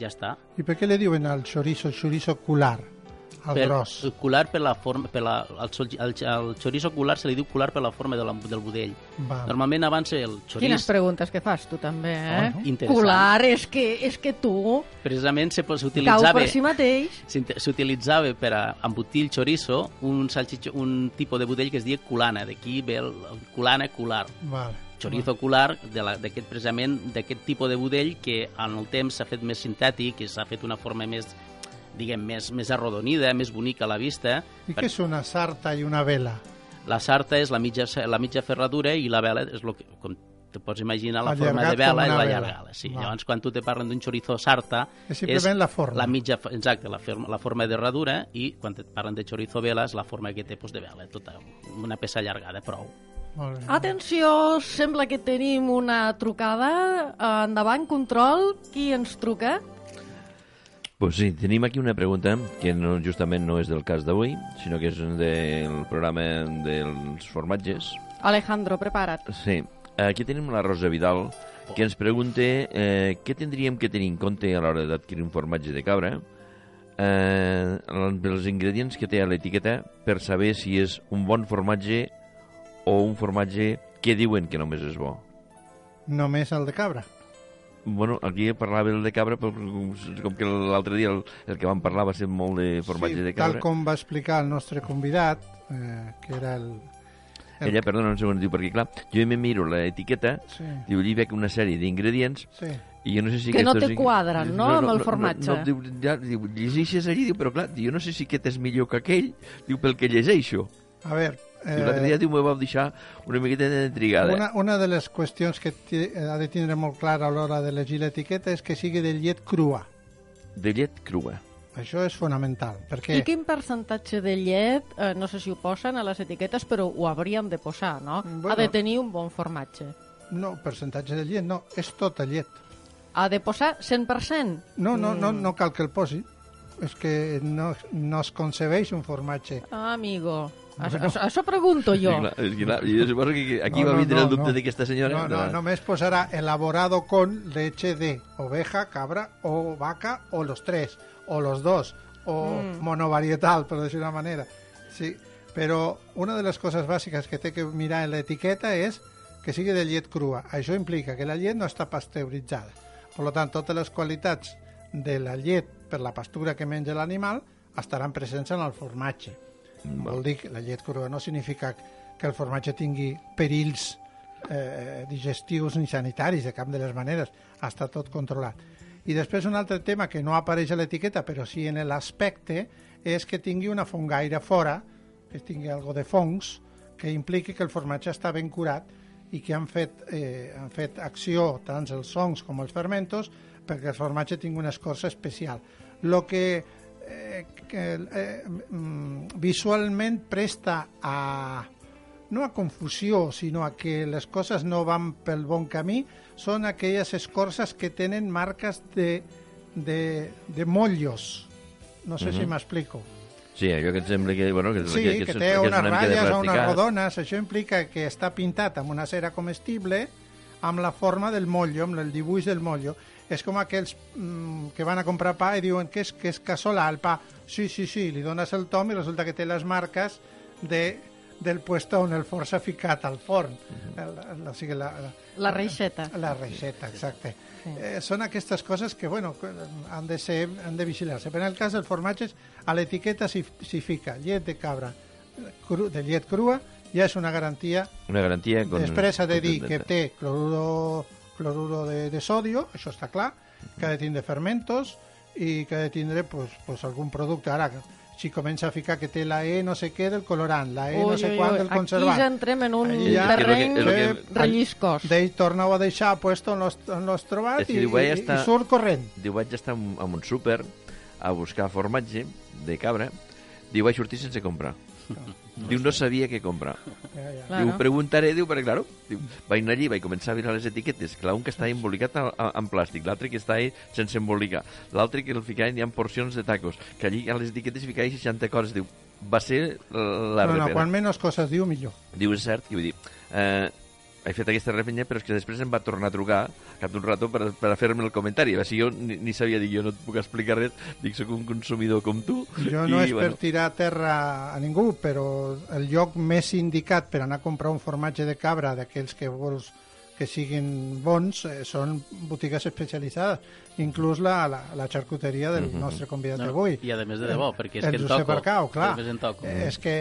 S4: ja està.
S3: I per què li diuen al chorizo, chorizo cular, al
S4: per,
S3: gros?
S4: el cular per la forma, per la, el, el, el chorizo cular se li diu cular per la forma de la, del budell.
S3: Va.
S4: Normalment abans el
S2: Quines
S4: xoriç,
S2: preguntes que fas tu també, eh?
S3: Oh, no?
S2: Cular, és que, és que tu
S4: precisament se-
S2: cau
S4: s'utilitzava
S2: per si mateix.
S4: s'utilitzava per a embotir el chorizo un, salchicho, un tipus de budell que es deia culana, d'aquí ve el, el culana cular.
S3: Vale.
S4: Chorizo cular de la- d'aquest precisament d'aquest tipus de budell que en el temps s'ha fet més sintètic i s'ha fet una forma més diguem, més, més arrodonida, més bonica a la vista.
S3: I què és una sarta i una vela?
S4: La sarta és la mitja, la mitja ferradura i la vela és lo que, com te pots imaginar, la
S3: Allargat
S4: forma de vela és
S3: una
S4: la llargada. Sí.
S3: Va.
S4: Llavors, quan tu te parlen d'un chorizo sarta...
S3: És simplement la forma.
S4: La mitja, exacte, la, forma, la forma de herradura i quan et parlen de chorizo vela és la forma que té pues, de vela, tota una peça allargada, prou.
S3: Molt bé.
S2: Atenció, sembla que tenim una trucada. Endavant, control. Qui ens truca?
S5: Pues sí, tenim aquí una pregunta que no, justament no és del cas d'avui, sinó que és del programa dels formatges.
S2: Alejandro, prepara't.
S5: Sí, aquí tenim la Rosa Vidal, que ens pregunta eh, què tindríem que tenir en compte a l'hora d'adquirir un formatge de cabra, eh, els ingredients que té a l'etiqueta per saber si és un bon formatge o un formatge que diuen que només és bo.
S3: Només el de cabra.
S5: Bueno, aquí parlava el de cabra, però com que l'altre dia el, el que vam parlar va ser molt de formatge
S3: sí,
S5: de
S3: tal
S5: cabra.
S3: com va explicar el nostre convidat, eh, que era el... el
S5: Ella, perdona un segon, diu, perquè clar, jo me miro l'etiqueta,
S3: Sí,
S5: diu, allí veig una sèrie d'ingredients
S3: sí.
S5: i jo no sé si
S2: Que no te quadren, no, amb el formatge?
S5: No, no, diu, ja, diu, llegeixes allí, diu, però clar, diu, jo no sé si aquest és millor que aquell, diu, pel que llegeixo.
S3: A veure,
S5: Diu, L'altre dia, diu, me va deixar una miqueta d'intrigada.
S3: una, una de les qüestions que ha de tindre molt clara a l'hora de llegir l'etiqueta és que sigui de llet crua.
S5: De llet crua.
S3: això és fonamental. Perquè
S2: I quin percentatge de llet, eh, no sé si ho posen a les etiquetes, però ho hauríem de posar, no?
S3: Bueno.
S2: Ha de tenir un bon formatge.
S3: no, percentatge de llet, no, és tota llet.
S2: Ha de posar 100%.
S3: No, no, no, no cal que el posi. És que no, no es concebeix un formatge.
S2: Ah, amigo. Això, això, això pregunto jo.
S5: Sí, clar, és que, clar, jo suposo que aquí
S3: No,
S5: va
S3: no,
S5: vindre
S3: no,
S5: el dubte
S3: no.
S5: d'aquesta senyora.
S3: No, no, només posarà elaborado con leche de oveja, cabra o vaca o los tres, o los dos, o
S2: Mm.
S3: monovarietal, per dir una manera. Sí, però una de les coses bàsiques que té que mirar en l'etiqueta és que sigui de llet crua. Això implica que la llet no està pasteuritzada. Per tant, totes les qualitats de la llet per la pastura que menja l'animal estaran presents en el formatge. Vol dir que la llet crua no significa que el formatge tingui perills eh, digestius ni sanitaris, de cap de les maneres. Està tot controlat. I després un altre tema que no apareix a l'etiqueta, però sí en l'aspecte, és que tingui una fongaire fora, que tingui algo de fongs, que impliqui que el formatge està ben curat i que han fet, eh, han fet acció tant els songs com els fermentos perquè el formatge tingui una escorça especial. Lo que, eh, que eh, mm, visualment presta a no a confusió, sinó a que les coses no van pel bon camí, són aquelles escorces que tenen marques de, de, de mollos. No sé si m'explico.
S5: Sí, allò que et sembla que... Bueno, que,
S3: Sí,
S5: que,
S3: que,
S5: és-
S3: té
S5: és
S3: unes ratlles o unes rodones. Això implica que està pintat amb una cera comestible amb la forma del motllo, amb el dibuix del motllo. És com aquells mm, que van a comprar pa i diuen que és, que és casolà el pa. Sí, sí, sí, li dones el tom i resulta que té les marques de, del puesto on el forn s'ha ficat al forn. el, el, o sigui, la, la,
S2: La reixeta.
S3: la reixeta, exacte.
S2: Sí.
S3: Eh, són aquestes coses que, bueno, han de, ser, han de vigilar-se. Però en el cas dels formatges, a l'etiqueta s'hi fica llet de cabra cru, de llet crua, ja és una garantia.
S5: Una garantia... Con,
S3: Després ha de dir que té cloruro, cloruro de, de sodio, això està clar, que ha de tindre fermentos i que ha de tindre pues, pues, algun producte. Ara, si comença a ficar que té la E no sé què del colorant, la E no sé quant del conservant.
S2: Aquí ja entrem en un
S3: ja-
S2: terreny
S5: que-
S3: que-
S2: relliscós.
S3: D'ell torna-ho a deixar puesto on l'has trobat
S5: que
S3: i,
S5: diu,
S3: i,
S5: estar-
S3: i surt corrent.
S5: Diu, vaig estar en, en un súper a buscar formatge de cabra. Diu, vaig sortir sense comprar. Diu, no sabia què comprar.
S3: Ja, ja.
S2: Claro.
S5: Diu, preguntaré, diu, perquè, claro, diu, vaig anar allí, vaig començar a mirar les etiquetes, clar, un que està embolicat a- a- en plàstic, l'altre que està ahí sense embolicar, l'altre que el ficaven hi ha porcions de tacos, que allí a les etiquetes ficaven 60 coses, diu, va ser la
S3: no, no,
S5: repera.
S3: quan menys coses diu, millor.
S5: Diu, és cert, i vull dir, eh, he fet aquesta refenya, però és que després em va tornar a trucar cap d'un rato per, per fer-me el comentari. Va ser jo ni, ni sabia dir, jo no et puc explicar res, dic, sóc un consumidor com tu.
S3: Jo no
S5: i,
S3: és per tirar a terra a ningú, però el lloc més indicat per anar a comprar un formatge de cabra d'aquells que vols que siguin bons eh, són botigues especialitzades, inclús la, la, la xarcuteria del nostre convidat
S6: No,
S3: d'avui.
S6: I a més de debò, perquè és
S3: el
S6: que en toco.
S3: Arcau, clar.
S6: En toco.
S3: Eh, És que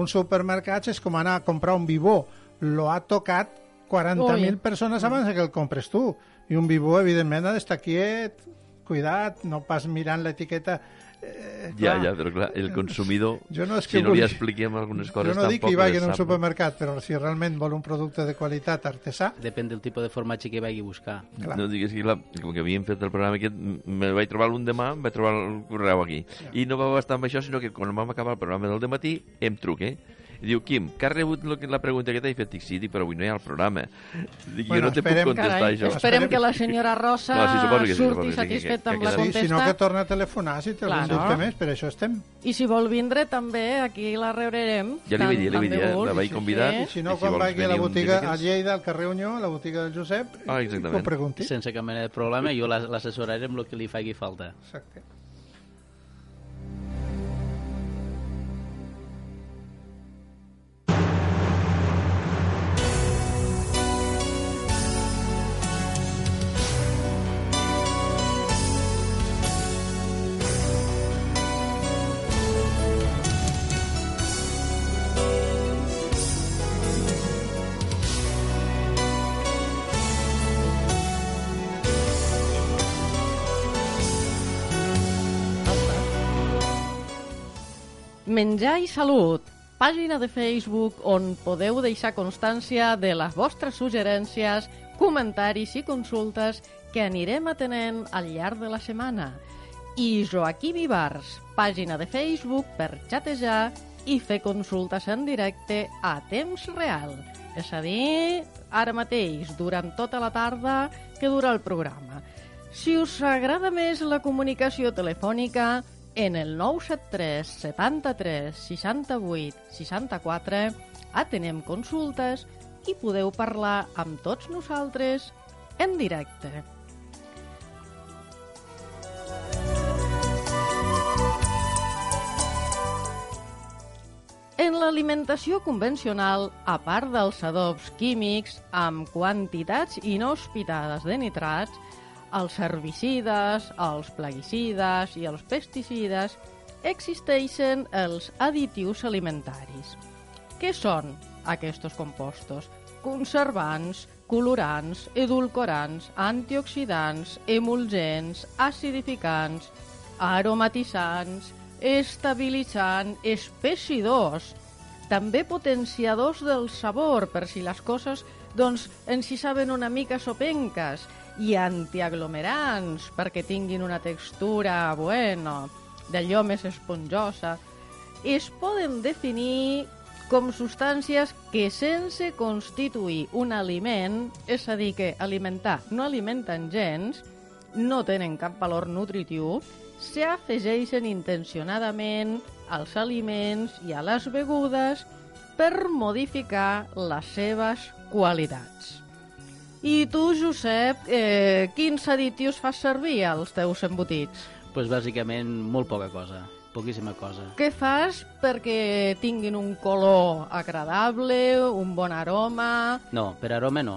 S3: un supermercat és com anar a comprar un vivó. Lo ha tocat 40.000
S2: Ui.
S3: persones abans que el compres tu. I un vivó, evidentment, ha d'estar quiet, cuidat, no pas mirant l'etiqueta. Eh,
S5: Ja,
S3: clar.
S5: ja, però clar, el consumidor,
S3: Jo no és
S5: si
S3: que
S5: no li
S3: vulgui-
S5: expliquem algunes coses,
S3: jo no dic que hi vagi en un supermercat, però si realment vol un producte de qualitat artesà,
S6: Depèn del tipus de formatge que vagi a buscar.
S3: clar.
S5: No digues que, clar, com que havíem fet el programa aquest, me vaig trobar un demà, em vaig trobar el correu aquí. I no va bastar amb això, sinó que quan vam acabar el programa del matí em truca, i diu, Quim, que has rebut lo que, la pregunta que t'he fet? Dic, sí, dic, però avui no hi ha el programa. Dic,
S3: Bueno,
S5: jo no te puc contestar
S2: Carai,
S5: això.
S2: esperem que la senyora Rosa
S5: No, sí, que sí,
S2: surti
S5: que sí, que-
S2: satisfeta
S5: que-
S2: amb la
S5: sí.
S3: Sí,
S2: contesta.
S3: si no que torna a telefonar si té algun dubte més, per això estem.
S2: I si vol vindre també, aquí la rebrem.
S5: Ja li vaig dir, li vaig dir, eh, la vaig convidar.
S2: sí.
S3: I si no, quan vagi a la botiga a? Lleida, al carrer Unió, a la botiga del Josep,
S5: Ah,
S3: ho pregunti.
S6: Sense cap mena de problema, jo la- l'assessoraré amb el que li faci falta.
S3: Exacte.
S2: Menjar i salut, pàgina de Facebook on podeu deixar constància de les vostres suggerències, comentaris i consultes que anirem atenent al llarg de la setmana. i Joaquim Ibars, pàgina de Facebook per xatejar i fer consultes en directe a temps real. És a dir, ara mateix, durant tota la tarda que dura el programa. Si us agrada més la comunicació telefònica, en el 973 73 68 64 atenem consultes i podeu parlar amb tots nosaltres en directe. En l'alimentació convencional, a part dels adobs químics amb quantitats inhospitades de nitrats, els herbicides, els plaguicides i els pesticides, existeixen els additius alimentaris. Què són aquests compostos? Conservants, colorants, edulcorants, antioxidants, emulgents, acidificants, aromatitzants, estabilitzant, espessidors, també potenciadors del sabor, per si les coses doncs, ens hi saben una mica sopenques, i antiaglomerants, perquè tinguin una textura, bueno, d'allò més esponjosa. Es poden definir com substàncies que sense constituir un aliment, és a dir, que alimentar no alimenten gens, no tenen cap valor nutritiu, s'afegeixen intencionadament als aliments i a les begudes per modificar les seves qualitats. I tu, Josep, eh, quins additius fas servir als teus embotits?
S4: Doncs pues bàsicament molt poca cosa, poquíssima cosa.
S2: Què fas perquè tinguin un color agradable, un bon aroma...
S4: No, per aroma no,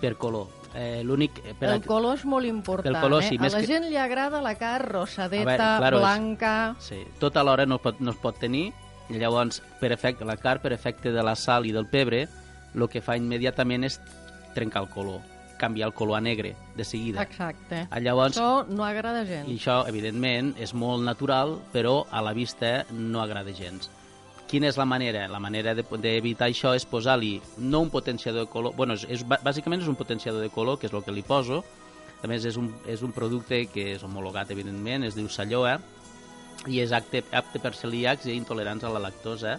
S4: per color. Eh, l'únic... Per
S2: el color és molt important,
S4: el color,
S2: eh?
S4: sí,
S2: A
S4: més
S2: la
S4: que-
S2: gent li agrada la carn rosadeta,
S4: A veure, claro, és-
S2: blanca...
S4: Sí, tot alhora no es pot, no es pot tenir, i llavors, per efecte, la carn, per efecte de la sal i del pebre, el que fa immediatament és trencar el color, canviar el color a negre, de seguida.
S2: Exacte.
S4: Ah, Llavors,
S2: Això no agrada gens.
S4: I això, evidentment, és molt natural, però a la vista no agrada gens. Quina és la manera? La manera de- d'evitar de, això és posar-li no un potenciador de color... bueno, és, és, bà- bàsicament és un potenciador de color, que és el que li poso. A més, és un, és un producte que és homologat, evidentment, es diu Salloa, i és apte, apte per celíacs i intolerants a la lactosa.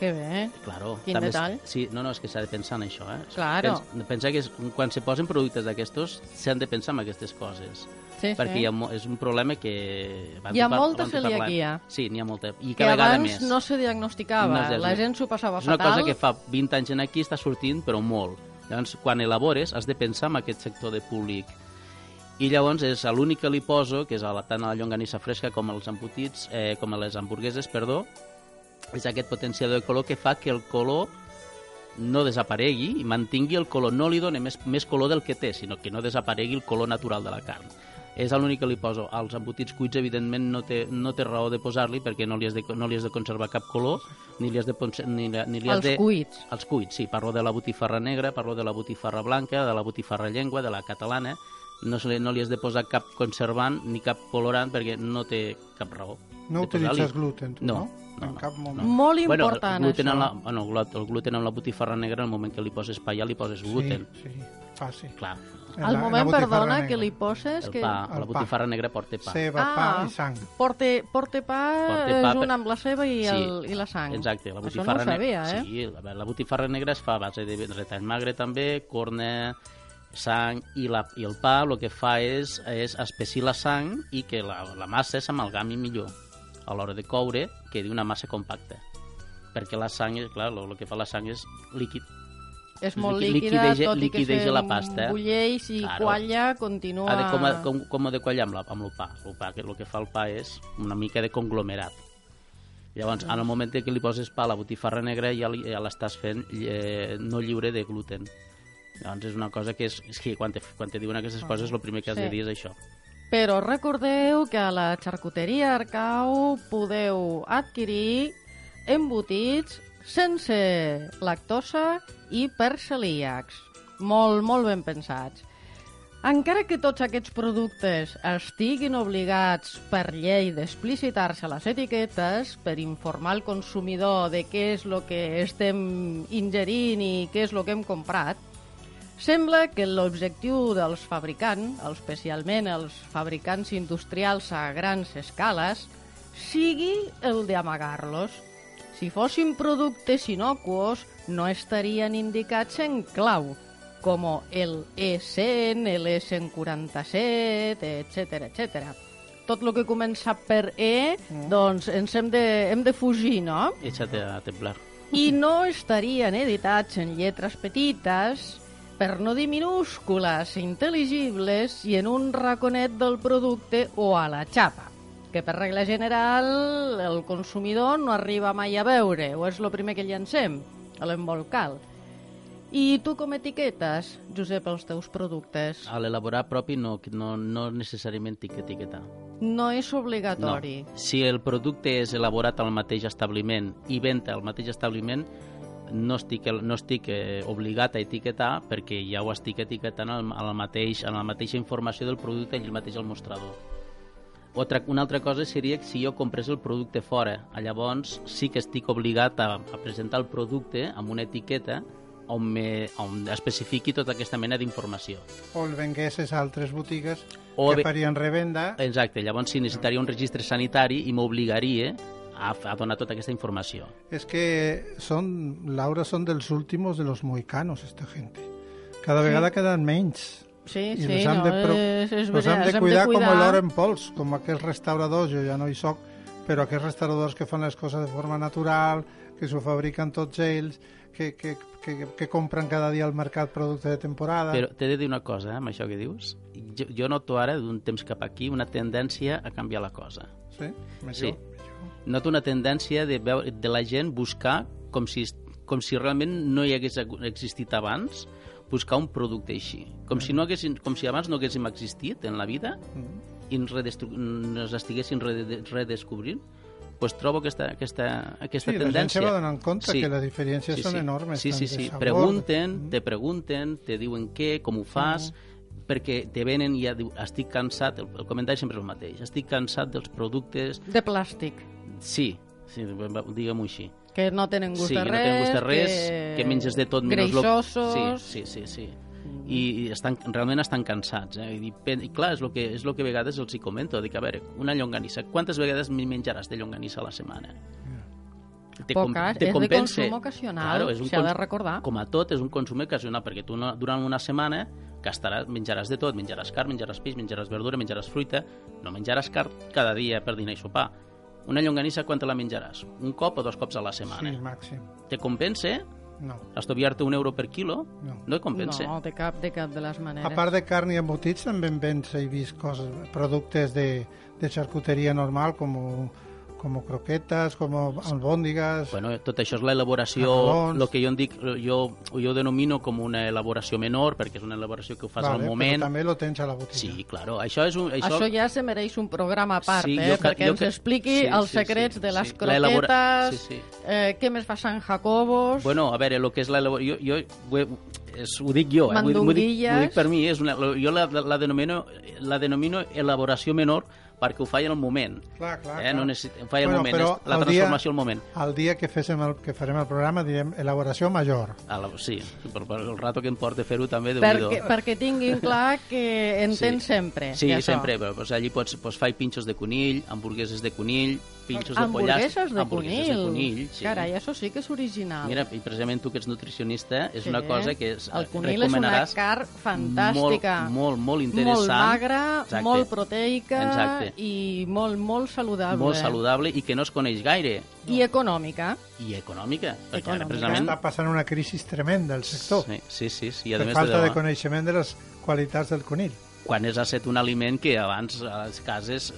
S2: Que bé.
S4: Claro.
S2: Quin
S4: és-
S2: detall.
S4: Sí, no, no, és que s'ha de pensar en això, eh?
S2: Claro.
S4: Pens, pensa que és, quan se posen productes d'aquestos, s'han de pensar en aquestes coses
S2: Sí,
S4: perquè
S2: sí.
S4: hi ha, és un problema que...
S2: Hi ha
S4: par-
S2: molta celiaquia.
S4: Sí, n'hi ha molta. I
S2: que
S4: cada vegada
S2: abans
S4: més.
S2: no se diagnosticava,
S4: No
S2: la gent s'ho passava
S4: és una
S2: fatal.
S4: cosa que fa 20 anys en aquí està sortint, però molt. Llavors, quan elabores, has de pensar en aquest sector de públic. I llavors és l'únic que li poso, que és a la, tant a la llonganissa fresca com als embotits, eh, com a les hamburgueses, perdó, és aquest potenciador de color que fa que el color no desaparegui i mantingui el color. No li doni més, més color del que té, sinó que no desaparegui el color natural de la carn. És l'únic que li poso. Als embotits cuits, evidentment, no té, no té raó de posar-li perquè no li, has de, no li has de conservar cap color, ni li has de, ni, ni li has
S2: Els
S4: de...
S2: cuits.
S4: Els cuits, sí. Parlo de la botifarra negra, parlo de la botifarra blanca, de la botifarra llengua, de la catalana. No, se li, no li has de posar cap conservant ni cap colorant perquè no té cap raó.
S3: No
S4: de posar-li.
S3: utilitzes gluten, tu,
S4: no?
S3: no?
S4: No,
S3: En
S4: no,
S3: cap moment.
S2: Molt
S4: Bueno,
S2: important,
S4: el gluten
S2: això.
S4: en la, bueno, el gluten en la botifarra negra, en el moment que li poses pa ja li poses gluten.
S3: Sí, sí, fàcil.
S4: Clar,
S2: Al
S3: la- en la
S2: moment,
S3: botifarra
S2: perdona,
S3: negra.
S2: que li poses...
S4: el
S2: que...
S4: pa,
S3: El
S4: la
S3: pa.
S4: botifarra negra porta pa.
S3: Ceba, pa
S2: Ah.
S3: i sang.
S2: Porte, porte pa,
S4: Porte pa
S2: junt
S4: per-
S2: amb la ceba i,
S4: Sí,
S2: el, i la sang.
S4: Exacte, la
S2: Això no
S4: botifarra
S2: ho sabia,
S4: negra.
S2: eh?
S4: Sí, la, la botifarra negra es fa a base de retall magre també, corna, sang i, la, i el pa el que fa és, és espessir la sang i que la, la massa s'amalgami millor a l'hora de coure que d'una massa compacta perquè la sang, és, clar, el que fa la sang és líquid.
S2: És molt líquida,
S4: liquideja-
S2: tot i que
S4: liquideja la pasta.
S2: bulleix i
S4: Claro.
S2: qualla, continua...
S4: Ha de, com, com, com de quallar amb, la, amb el pa. El pa, que el que fa el pa és una mica de conglomerat. Llavors, en el moment que li poses pa a la botifarra negra ja, li- ja l'estàs fent eh, no lliure de gluten. Llavors és una cosa que és, és que quan te, quan te diuen aquestes coses el primer que has
S2: Sí.
S4: de dir és això.
S2: Però recordeu que a la xarcuteria Arcau podeu adquirir embotits sense lactosa i per celíacs. Molt, molt ben pensats. Encara que tots aquests productes estiguin obligats per llei d'explicitar-se les etiquetes per informar el consumidor de què és el que estem ingerint i què és el que hem comprat, Sembla que l'objectiu dels fabricants, especialment els fabricants industrials a grans escales, sigui el d'amagar-los. Si fossin productes inocuos, no estarien indicats en clau, com el E100, el E147, etc etc. Tot el que comença per E, mm. doncs ens hem de, hem de fugir, no?
S4: Échate a temblar.
S2: I no estarien editats en lletres petites, per no dir minúscules, intel·ligibles i en un raconet del producte o a la xapa que per regla general el consumidor no arriba mai a veure, o és el primer que llancem, a l'embolcal. I tu com etiquetes, Josep, els teus productes?
S4: A l'elaborar propi no, no, no necessàriament tinc que etiquetar.
S2: No és obligatori.
S4: No. Si el producte és elaborat al mateix establiment i venta al mateix establiment, no estic, no estic eh, obligat a etiquetar perquè ja ho estic etiquetant al, al mateix, en la mateixa informació del producte i el mateix al mostrador. Otra, una altra cosa seria que si jo comprés el producte fora, llavors sí que estic obligat a, a presentar el producte amb una etiqueta on, me, on especifiqui tota aquesta mena d'informació.
S3: O el venguessis a altres botigues o que farien revenda.
S4: Exacte, llavors sí, necessitaria un registre sanitari i m'obligaria a, a donar tota aquesta informació.
S3: És que son, Laura, són dels últimos de los mohicanos, esta gente. Cada vegada sí. queden menys.
S2: Sí, I sí, no, de pro... és, és
S3: los han de cuidar, de cuidar com l'or en pols, com aquells restauradors, jo ja no hi soc, però aquells restauradors que fan les coses de forma natural, que s'ho fabriquen tots ells, que, que, que, que compren cada dia al mercat producte de temporada...
S4: Però t'he de dir una cosa, eh, amb això que dius. Jo, jo noto ara, d'un temps cap aquí, una tendència a canviar la cosa.
S3: Sí?
S4: Sí. Noto una tendència de, veure, de la gent buscar com si, com si realment no hi hagués existit abans, buscar un producte així. Com, si, no haguessin, com si abans no haguéssim existit en la vida mm. i ens, ens estiguessin redescobrint, pues trobo aquesta, aquesta, aquesta
S3: sí,
S4: tendència.
S3: Sí, la gent se va donant compte sí. que les diferències
S4: sí,
S3: sí.
S4: són
S3: enormes.
S4: Sí, sí, sí. Sabor. Pregunten, mm. te pregunten, te diuen què, com ho fas, mm. perquè te venen i ja diu, estic cansat, el, el comentari sempre és el mateix, estic cansat dels productes...
S2: De plàstic.
S4: Sí, sí diguem-ho així.
S2: Que no tenen gust
S4: sí,
S2: de
S4: res.
S2: Sí, no tenen
S4: gust de res, que, que menges de tot
S2: menys... Greixosos...
S4: Lo... Sí, sí, sí, sí. I, i estan, realment estan cansats. Eh? I, i clar, és el que, és lo que a vegades els hi comento. Dic, a veure, una llonganissa, quantes vegades menjaràs de llonganissa a la setmana?
S2: Te, Poques, te és compensa. de consum ocasional, claro, s'ha de recordar.
S4: Com a tot, és un consum ocasional, perquè tu no, durant una setmana gastaràs, menjaràs de tot, menjaràs carn, menjaràs peix, menjaràs verdura, menjaràs fruita, no menjaràs carn cada dia per dinar i sopar una llonganissa, quan te la menjaràs? Un cop o dos cops a la setmana?
S3: Sí, màxim.
S4: Te compensa?
S3: No.
S4: Estoviar-te un euro per quilo?
S3: No.
S4: No et compensa?
S2: No, de cap, de cap de les maneres.
S3: A part de carn i embotits, també en vens, he vist coses, productes de, de xarcuteria normal, com com croquetes, com albòndigues...
S4: Bueno, tot això és l'elaboració, el que jo en dic, jo, jo denomino com una elaboració menor, perquè és una elaboració que ho fas
S3: vale,
S4: al moment.
S3: Però també lo tens a la botiga.
S4: Sí, claro, això és un...
S2: Això, això ja se mereix un programa a part, sí, eh? Jo, perquè jo, ens expliqui sí, els secrets sí, sí, de les sí. croquetes, sí, sí. Eh, què més fa Sant Jacobos...
S4: Bueno, a veure, el que és l'elaboració... Jo, jo és, ho dic jo, eh? Ho, ho, dic, ho dic per mi, és una, jo la, la, la, denomino, la denomino elaboració menor perquè ho faig en el moment.
S3: Clar, clar,
S4: eh?
S3: clar.
S4: No necessit... ho faig bueno, al moment, la transformació al moment.
S3: El dia que, féssim el, que farem el programa direm elaboració major.
S4: La, sí, però per el rato que em porta fer-ho també, déu
S2: perquè, perquè tinguin clar que entén
S4: sí.
S2: sempre.
S4: Sí, sempre, però pues, allí pots, pots fer pinxos de conill, hamburgueses de conill, pinxos de pollastre...
S2: Hamburgueses de
S4: conill?
S2: de conill, sí. Carai, això sí que és original.
S4: Mira, i precisament tu que ets nutricionista, és sí. una cosa que és,
S2: el conill és una carn fantàstica.
S4: Molt, molt, molt interessant.
S2: Molt magra, Exacte. molt proteica Exacte. i molt, molt saludable.
S4: Molt saludable i que no es coneix gaire.
S2: I econòmica.
S4: I econòmica. Perquè
S3: econòmica.
S4: ara, precisament...
S3: Està passant una crisi tremenda al sector.
S4: Sí, sí, sí. sí. I a
S3: per
S4: més
S3: falta
S4: de,
S3: de coneixement de les qualitats del conill
S4: quan és a set un aliment que abans a les cases,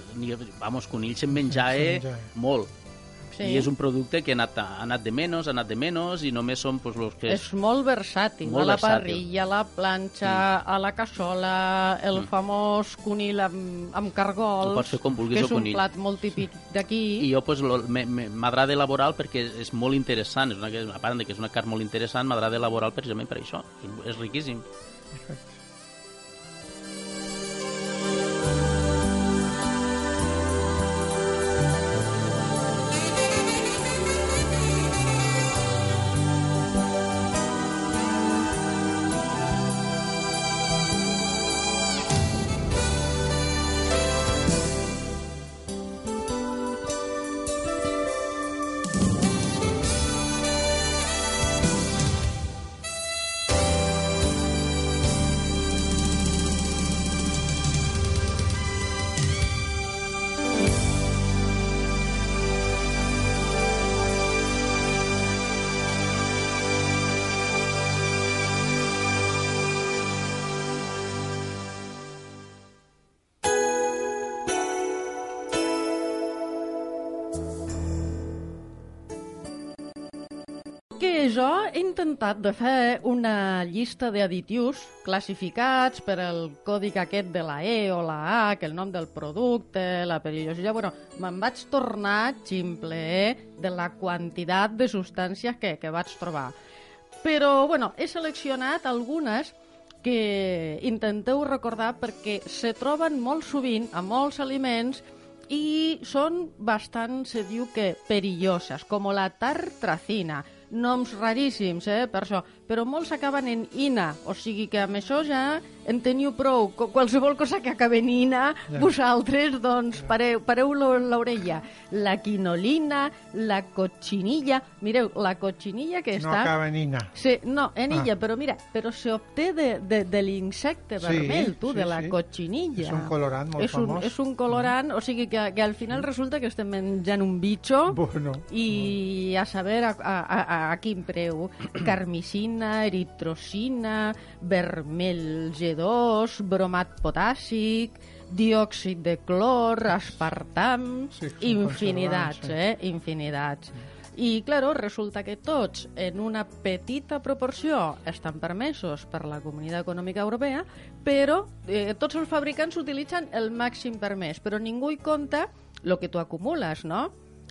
S4: vamos, conill se'n menjava,
S3: se menjava
S4: molt Sí. I és un producte que ha anat, ha anat de menys, ha anat de menys, i només són pues, los que...
S2: És molt versàtil, molt a la versàtil. parrilla, a la planxa, mm. a la cassola, el mm. famós conill amb, amb cargols,
S4: pots fer com vulguis,
S2: que és un
S4: conill.
S2: plat molt típic d'aquí.
S4: I jo pues, m'agrada elaborar perquè és molt interessant, és una, a part de que és una carn molt interessant, m'agrada elaborar precisament per això, és riquíssim.
S3: Perfecte.
S2: Intentat de fer una llista d'additius classificats per el còdic aquest de la E o la A, que el nom del producte, la perillositat... Bueno, me'n vaig tornar ximple de la quantitat de substàncies que, que vaig trobar. Però, bueno, he seleccionat algunes que intenteu recordar perquè se troben molt sovint a molts aliments i són bastant, se diu que, perilloses, com la tartracina, noms raríssims, eh, per això, però molts acaben en ina, o sigui que amb això ja en teniu prou. Qualsevol cosa que acabi en ina, ja. vosaltres, doncs, pareu, pareu l'orella. La quinolina, la cochinilla... Mireu, la cochinilla que està...
S3: No acaba en ina.
S2: Sí, no, en ah. illa, però mira, però se obté de, de, de l'insecte sí, vermell, tu, sí, de la sí. cochinilla.
S3: És un colorant molt
S2: és un,
S3: famós.
S2: És un colorant, mm. o sigui que, que al final resulta que estem menjant un bitxo
S3: bueno.
S2: i a saber a, a, a, a quin preu. Carmicina, eritrocina, vermell G2, bromat potàssic, diòxid de clor, aspartam,
S3: Sí,
S2: infinidats,
S3: conservants,
S2: eh? Infinidats. I, claro, resulta que tots, en una petita proporció, estan permesos per la Comunitat Econòmica Europea, però eh, tots els fabricants utilitzen el màxim permès, però ningú hi compta el que tu acumules, no?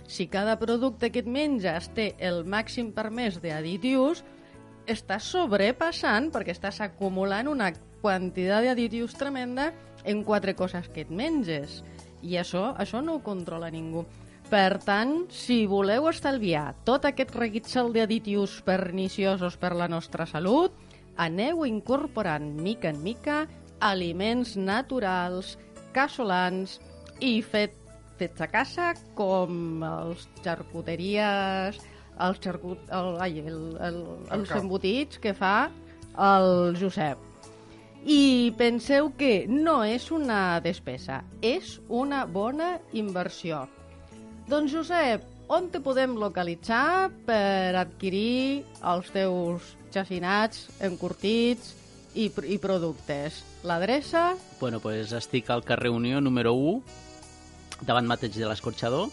S2: Si cada producte que et menges té el màxim permès d'additius, estàs sobrepassant perquè estàs acumulant una quantitat d'additius tremenda en quatre coses que et menges. I això, això no ho controla ningú. Per tant, si voleu estalviar tot aquest reguitzal d'additius perniciosos per la nostra salut, aneu incorporant mica en mica aliments naturals, casolans i fet, fets a casa com els xarcuteries, els, xarcut, el, ai, el, el, els
S3: cap.
S2: embotits que fa el Josep. I penseu que no és una despesa, és una bona inversió. Doncs, Josep, on te podem localitzar per adquirir els teus xacinats encurtits i, i productes? L'adreça?
S4: Bueno, pues estic al carrer Unió número 1, davant mateix de l'escorxador.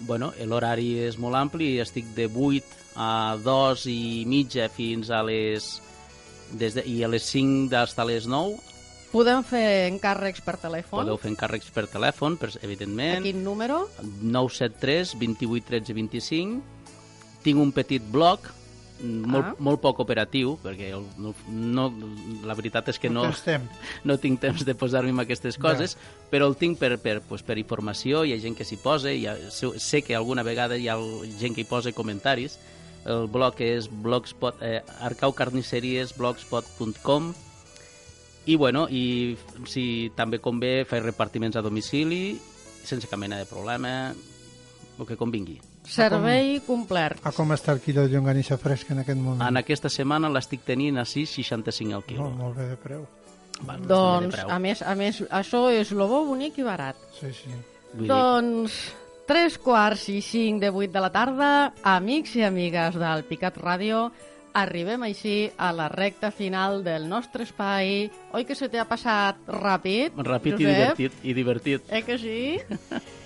S4: Bueno, l'horari és molt ampli, estic de 8 a 2 i mitja fins a les... Des de, I a les 5 fins a les 9
S2: Podem fer encàrrecs per telèfon?
S4: podeu fer encàrrecs per telèfon, per,
S2: A
S4: evidentment.
S2: quin número?
S4: 973 28 13 25. Tinc un petit blog, molt,
S2: Ah.
S4: molt poc operatiu, perquè no, no, la veritat és que no,
S3: No
S4: no tinc temps de posar-me en aquestes coses, però el tinc per, per, pues, per informació, hi ha gent que s'hi posa, hi ha, sé, sé que alguna vegada hi ha gent que hi posa comentaris. El blog és blogspot, eh, arcaucarnisseries.blogspot.com i, bueno, i si també convé fer repartiments a domicili, sense cap mena de problema, el que convingui.
S2: Servei complet.
S3: A com està el quilo de llonganissa fresca en aquest moment?
S4: En aquesta setmana l'estic tenint a 6,65 al
S3: No,
S4: quilo.
S3: molt bé de preu.
S4: Val,
S2: Doncs,
S4: preu.
S2: a més, a més, això és lo bo, bonic i barat.
S3: Sí, sí.
S4: Vull dir,
S2: Doncs, tres quarts i cinc de vuit de la tarda, amics i amigues del Picat Ràdio, arribem així a la recta final del nostre espai. Oi que se t'ha passat ràpid,
S4: Ràpid i
S2: Josep?
S4: divertit, i divertit.
S2: Eh que sí?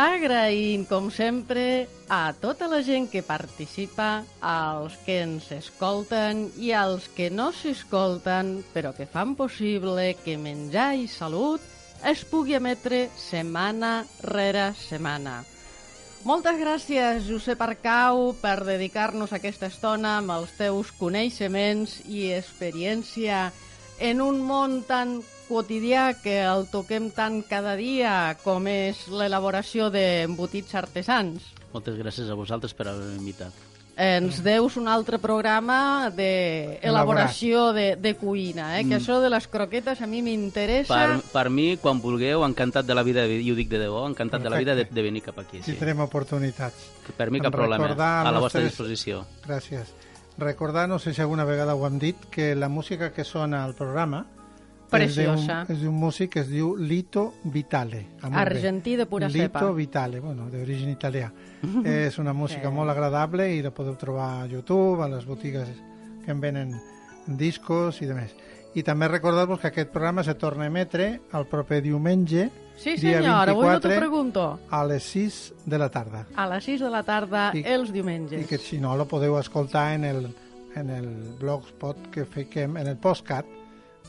S2: Agraïm, com sempre, a tota la gent que participa, als que ens escolten i als que no s'escolten, però que fan possible que menjar i salut es pugui emetre setmana rere setmana. Moltes gràcies, Josep Arcau, per dedicar-nos aquesta estona amb els teus coneixements i experiència en un món tan quotidià que el toquem tant cada dia com és l'elaboració d'embotits artesans.
S4: Moltes gràcies a vosaltres per haver-me invitat.
S2: Ens deus un altre programa d'elaboració de, de cuina, eh? que això de les croquetes a mi m'interessa.
S4: Per, per mi, quan vulgueu, encantat de la vida, i ho dic de debò, encantat de la vida de,
S3: Perfecte.
S4: de venir cap aquí. Sí.
S3: Tindrem oportunitats.
S4: Per mi cap problema, a la vostra
S3: nostres-
S4: disposició.
S3: Gràcies. Recordar, no sé si alguna vegada ho hem dit, que la música que sona al programa
S2: Preciosa.
S3: és d'un- d'un músic que es diu Lito Vitale. Ah.
S2: Argentí de pura
S3: Lito
S2: cepa.
S3: Vitale, bueno, d'origen italià. és una música molt agradable i la podeu trobar a YouTube, a les botigues que en venen discos i demés. I també recordar-vos que aquest programa se torna a emetre el proper diumenge,
S2: Sí,
S3: dia
S2: senyor, avui no t'ho
S3: 24,
S2: pregunto.
S3: a les 6 de la tarda.
S2: A les 6 de la tarda,
S3: I-
S2: els diumenges.
S3: I que si no, lo podeu escoltar en el, en el blogspot que fiquem, en el postcat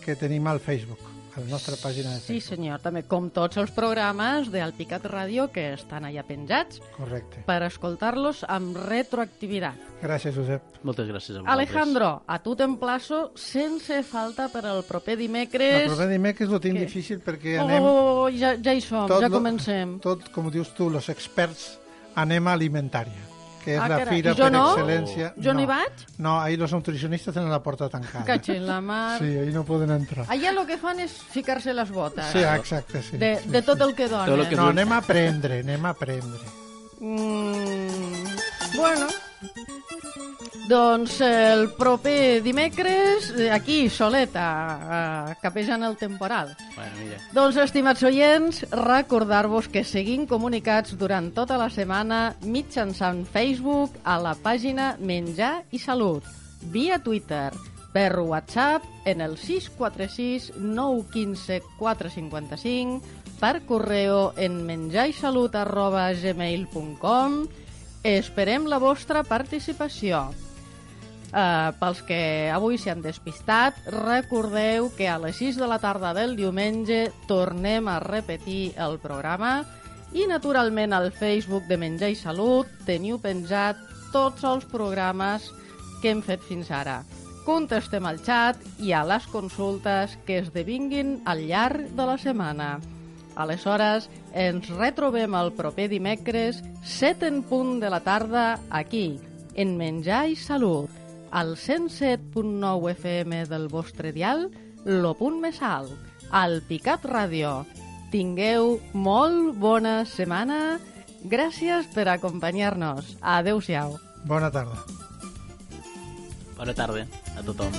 S3: que tenim al Facebook, a la nostra pàgina de
S2: Sí,
S3: Facebook.
S2: senyor, també com tots els programes del Picat Ràdio que estan allà penjats
S3: Correcte.
S2: per escoltar-los amb retroactivitat.
S3: Gràcies, Josep.
S6: Moltes gràcies a vosaltres.
S2: Alejandro, a tu t'emplaço sense falta per al proper
S3: El
S2: dimecres.
S3: proper dimecres ho tinc
S2: Què?
S3: difícil perquè anem...
S2: Oh, ja, ja hi som, ja
S3: lo-
S2: comencem.
S3: Tot, com dius tu, els experts anem a alimentària, que és
S2: Ah,
S3: la
S2: carai,
S3: fira per
S2: no?
S3: excel·lència.
S2: Jo no hi vaig?
S3: No, ahir els nutricionistes tenen la porta tancada.
S2: Catxi en la mar.
S3: Sí, ahir no poden entrar.
S2: Allà el que fan és ficar-se les botes.
S3: Sí, exacte, sí.
S2: de,
S3: sí,
S2: de tot
S3: sí.
S2: el que donen.
S6: Tot el que
S3: No, anem a aprendre, anem a aprendre.
S2: Mm, bueno, doncs el proper dimecres, eh, aquí, soleta, eh, capejant el temporal.
S6: Bueno, mira.
S2: Doncs, estimats oients, recordar-vos que seguim comunicats durant tota la setmana mitjançant Facebook a la pàgina Menjar i Salut, via Twitter, per WhatsApp en el 646 915 455, per correu en menjaisalut arroba gmail.com. Esperem la vostra participació. Uh, pels que avui s'hi han despistat, recordeu que a les 6 de la tarda del diumenge tornem a repetir el programa i, naturalment, al Facebook de Menjar i Salut teniu penjat tots els programes que hem fet fins ara. Contestem al xat i a les consultes que esdevinguin al llarg de la setmana. Aleshores, ens retrobem el proper dimecres, 7 en punt de la tarda, aquí, en Menjar i Salut, al 107.9 FM del vostre dial, lo punt més alt, al Picat Ràdio. Tingueu molt bona setmana. Gràcies per acompanyar-nos. Adéu-siau.
S3: Bona tarda.
S6: Bona tarda a tothom.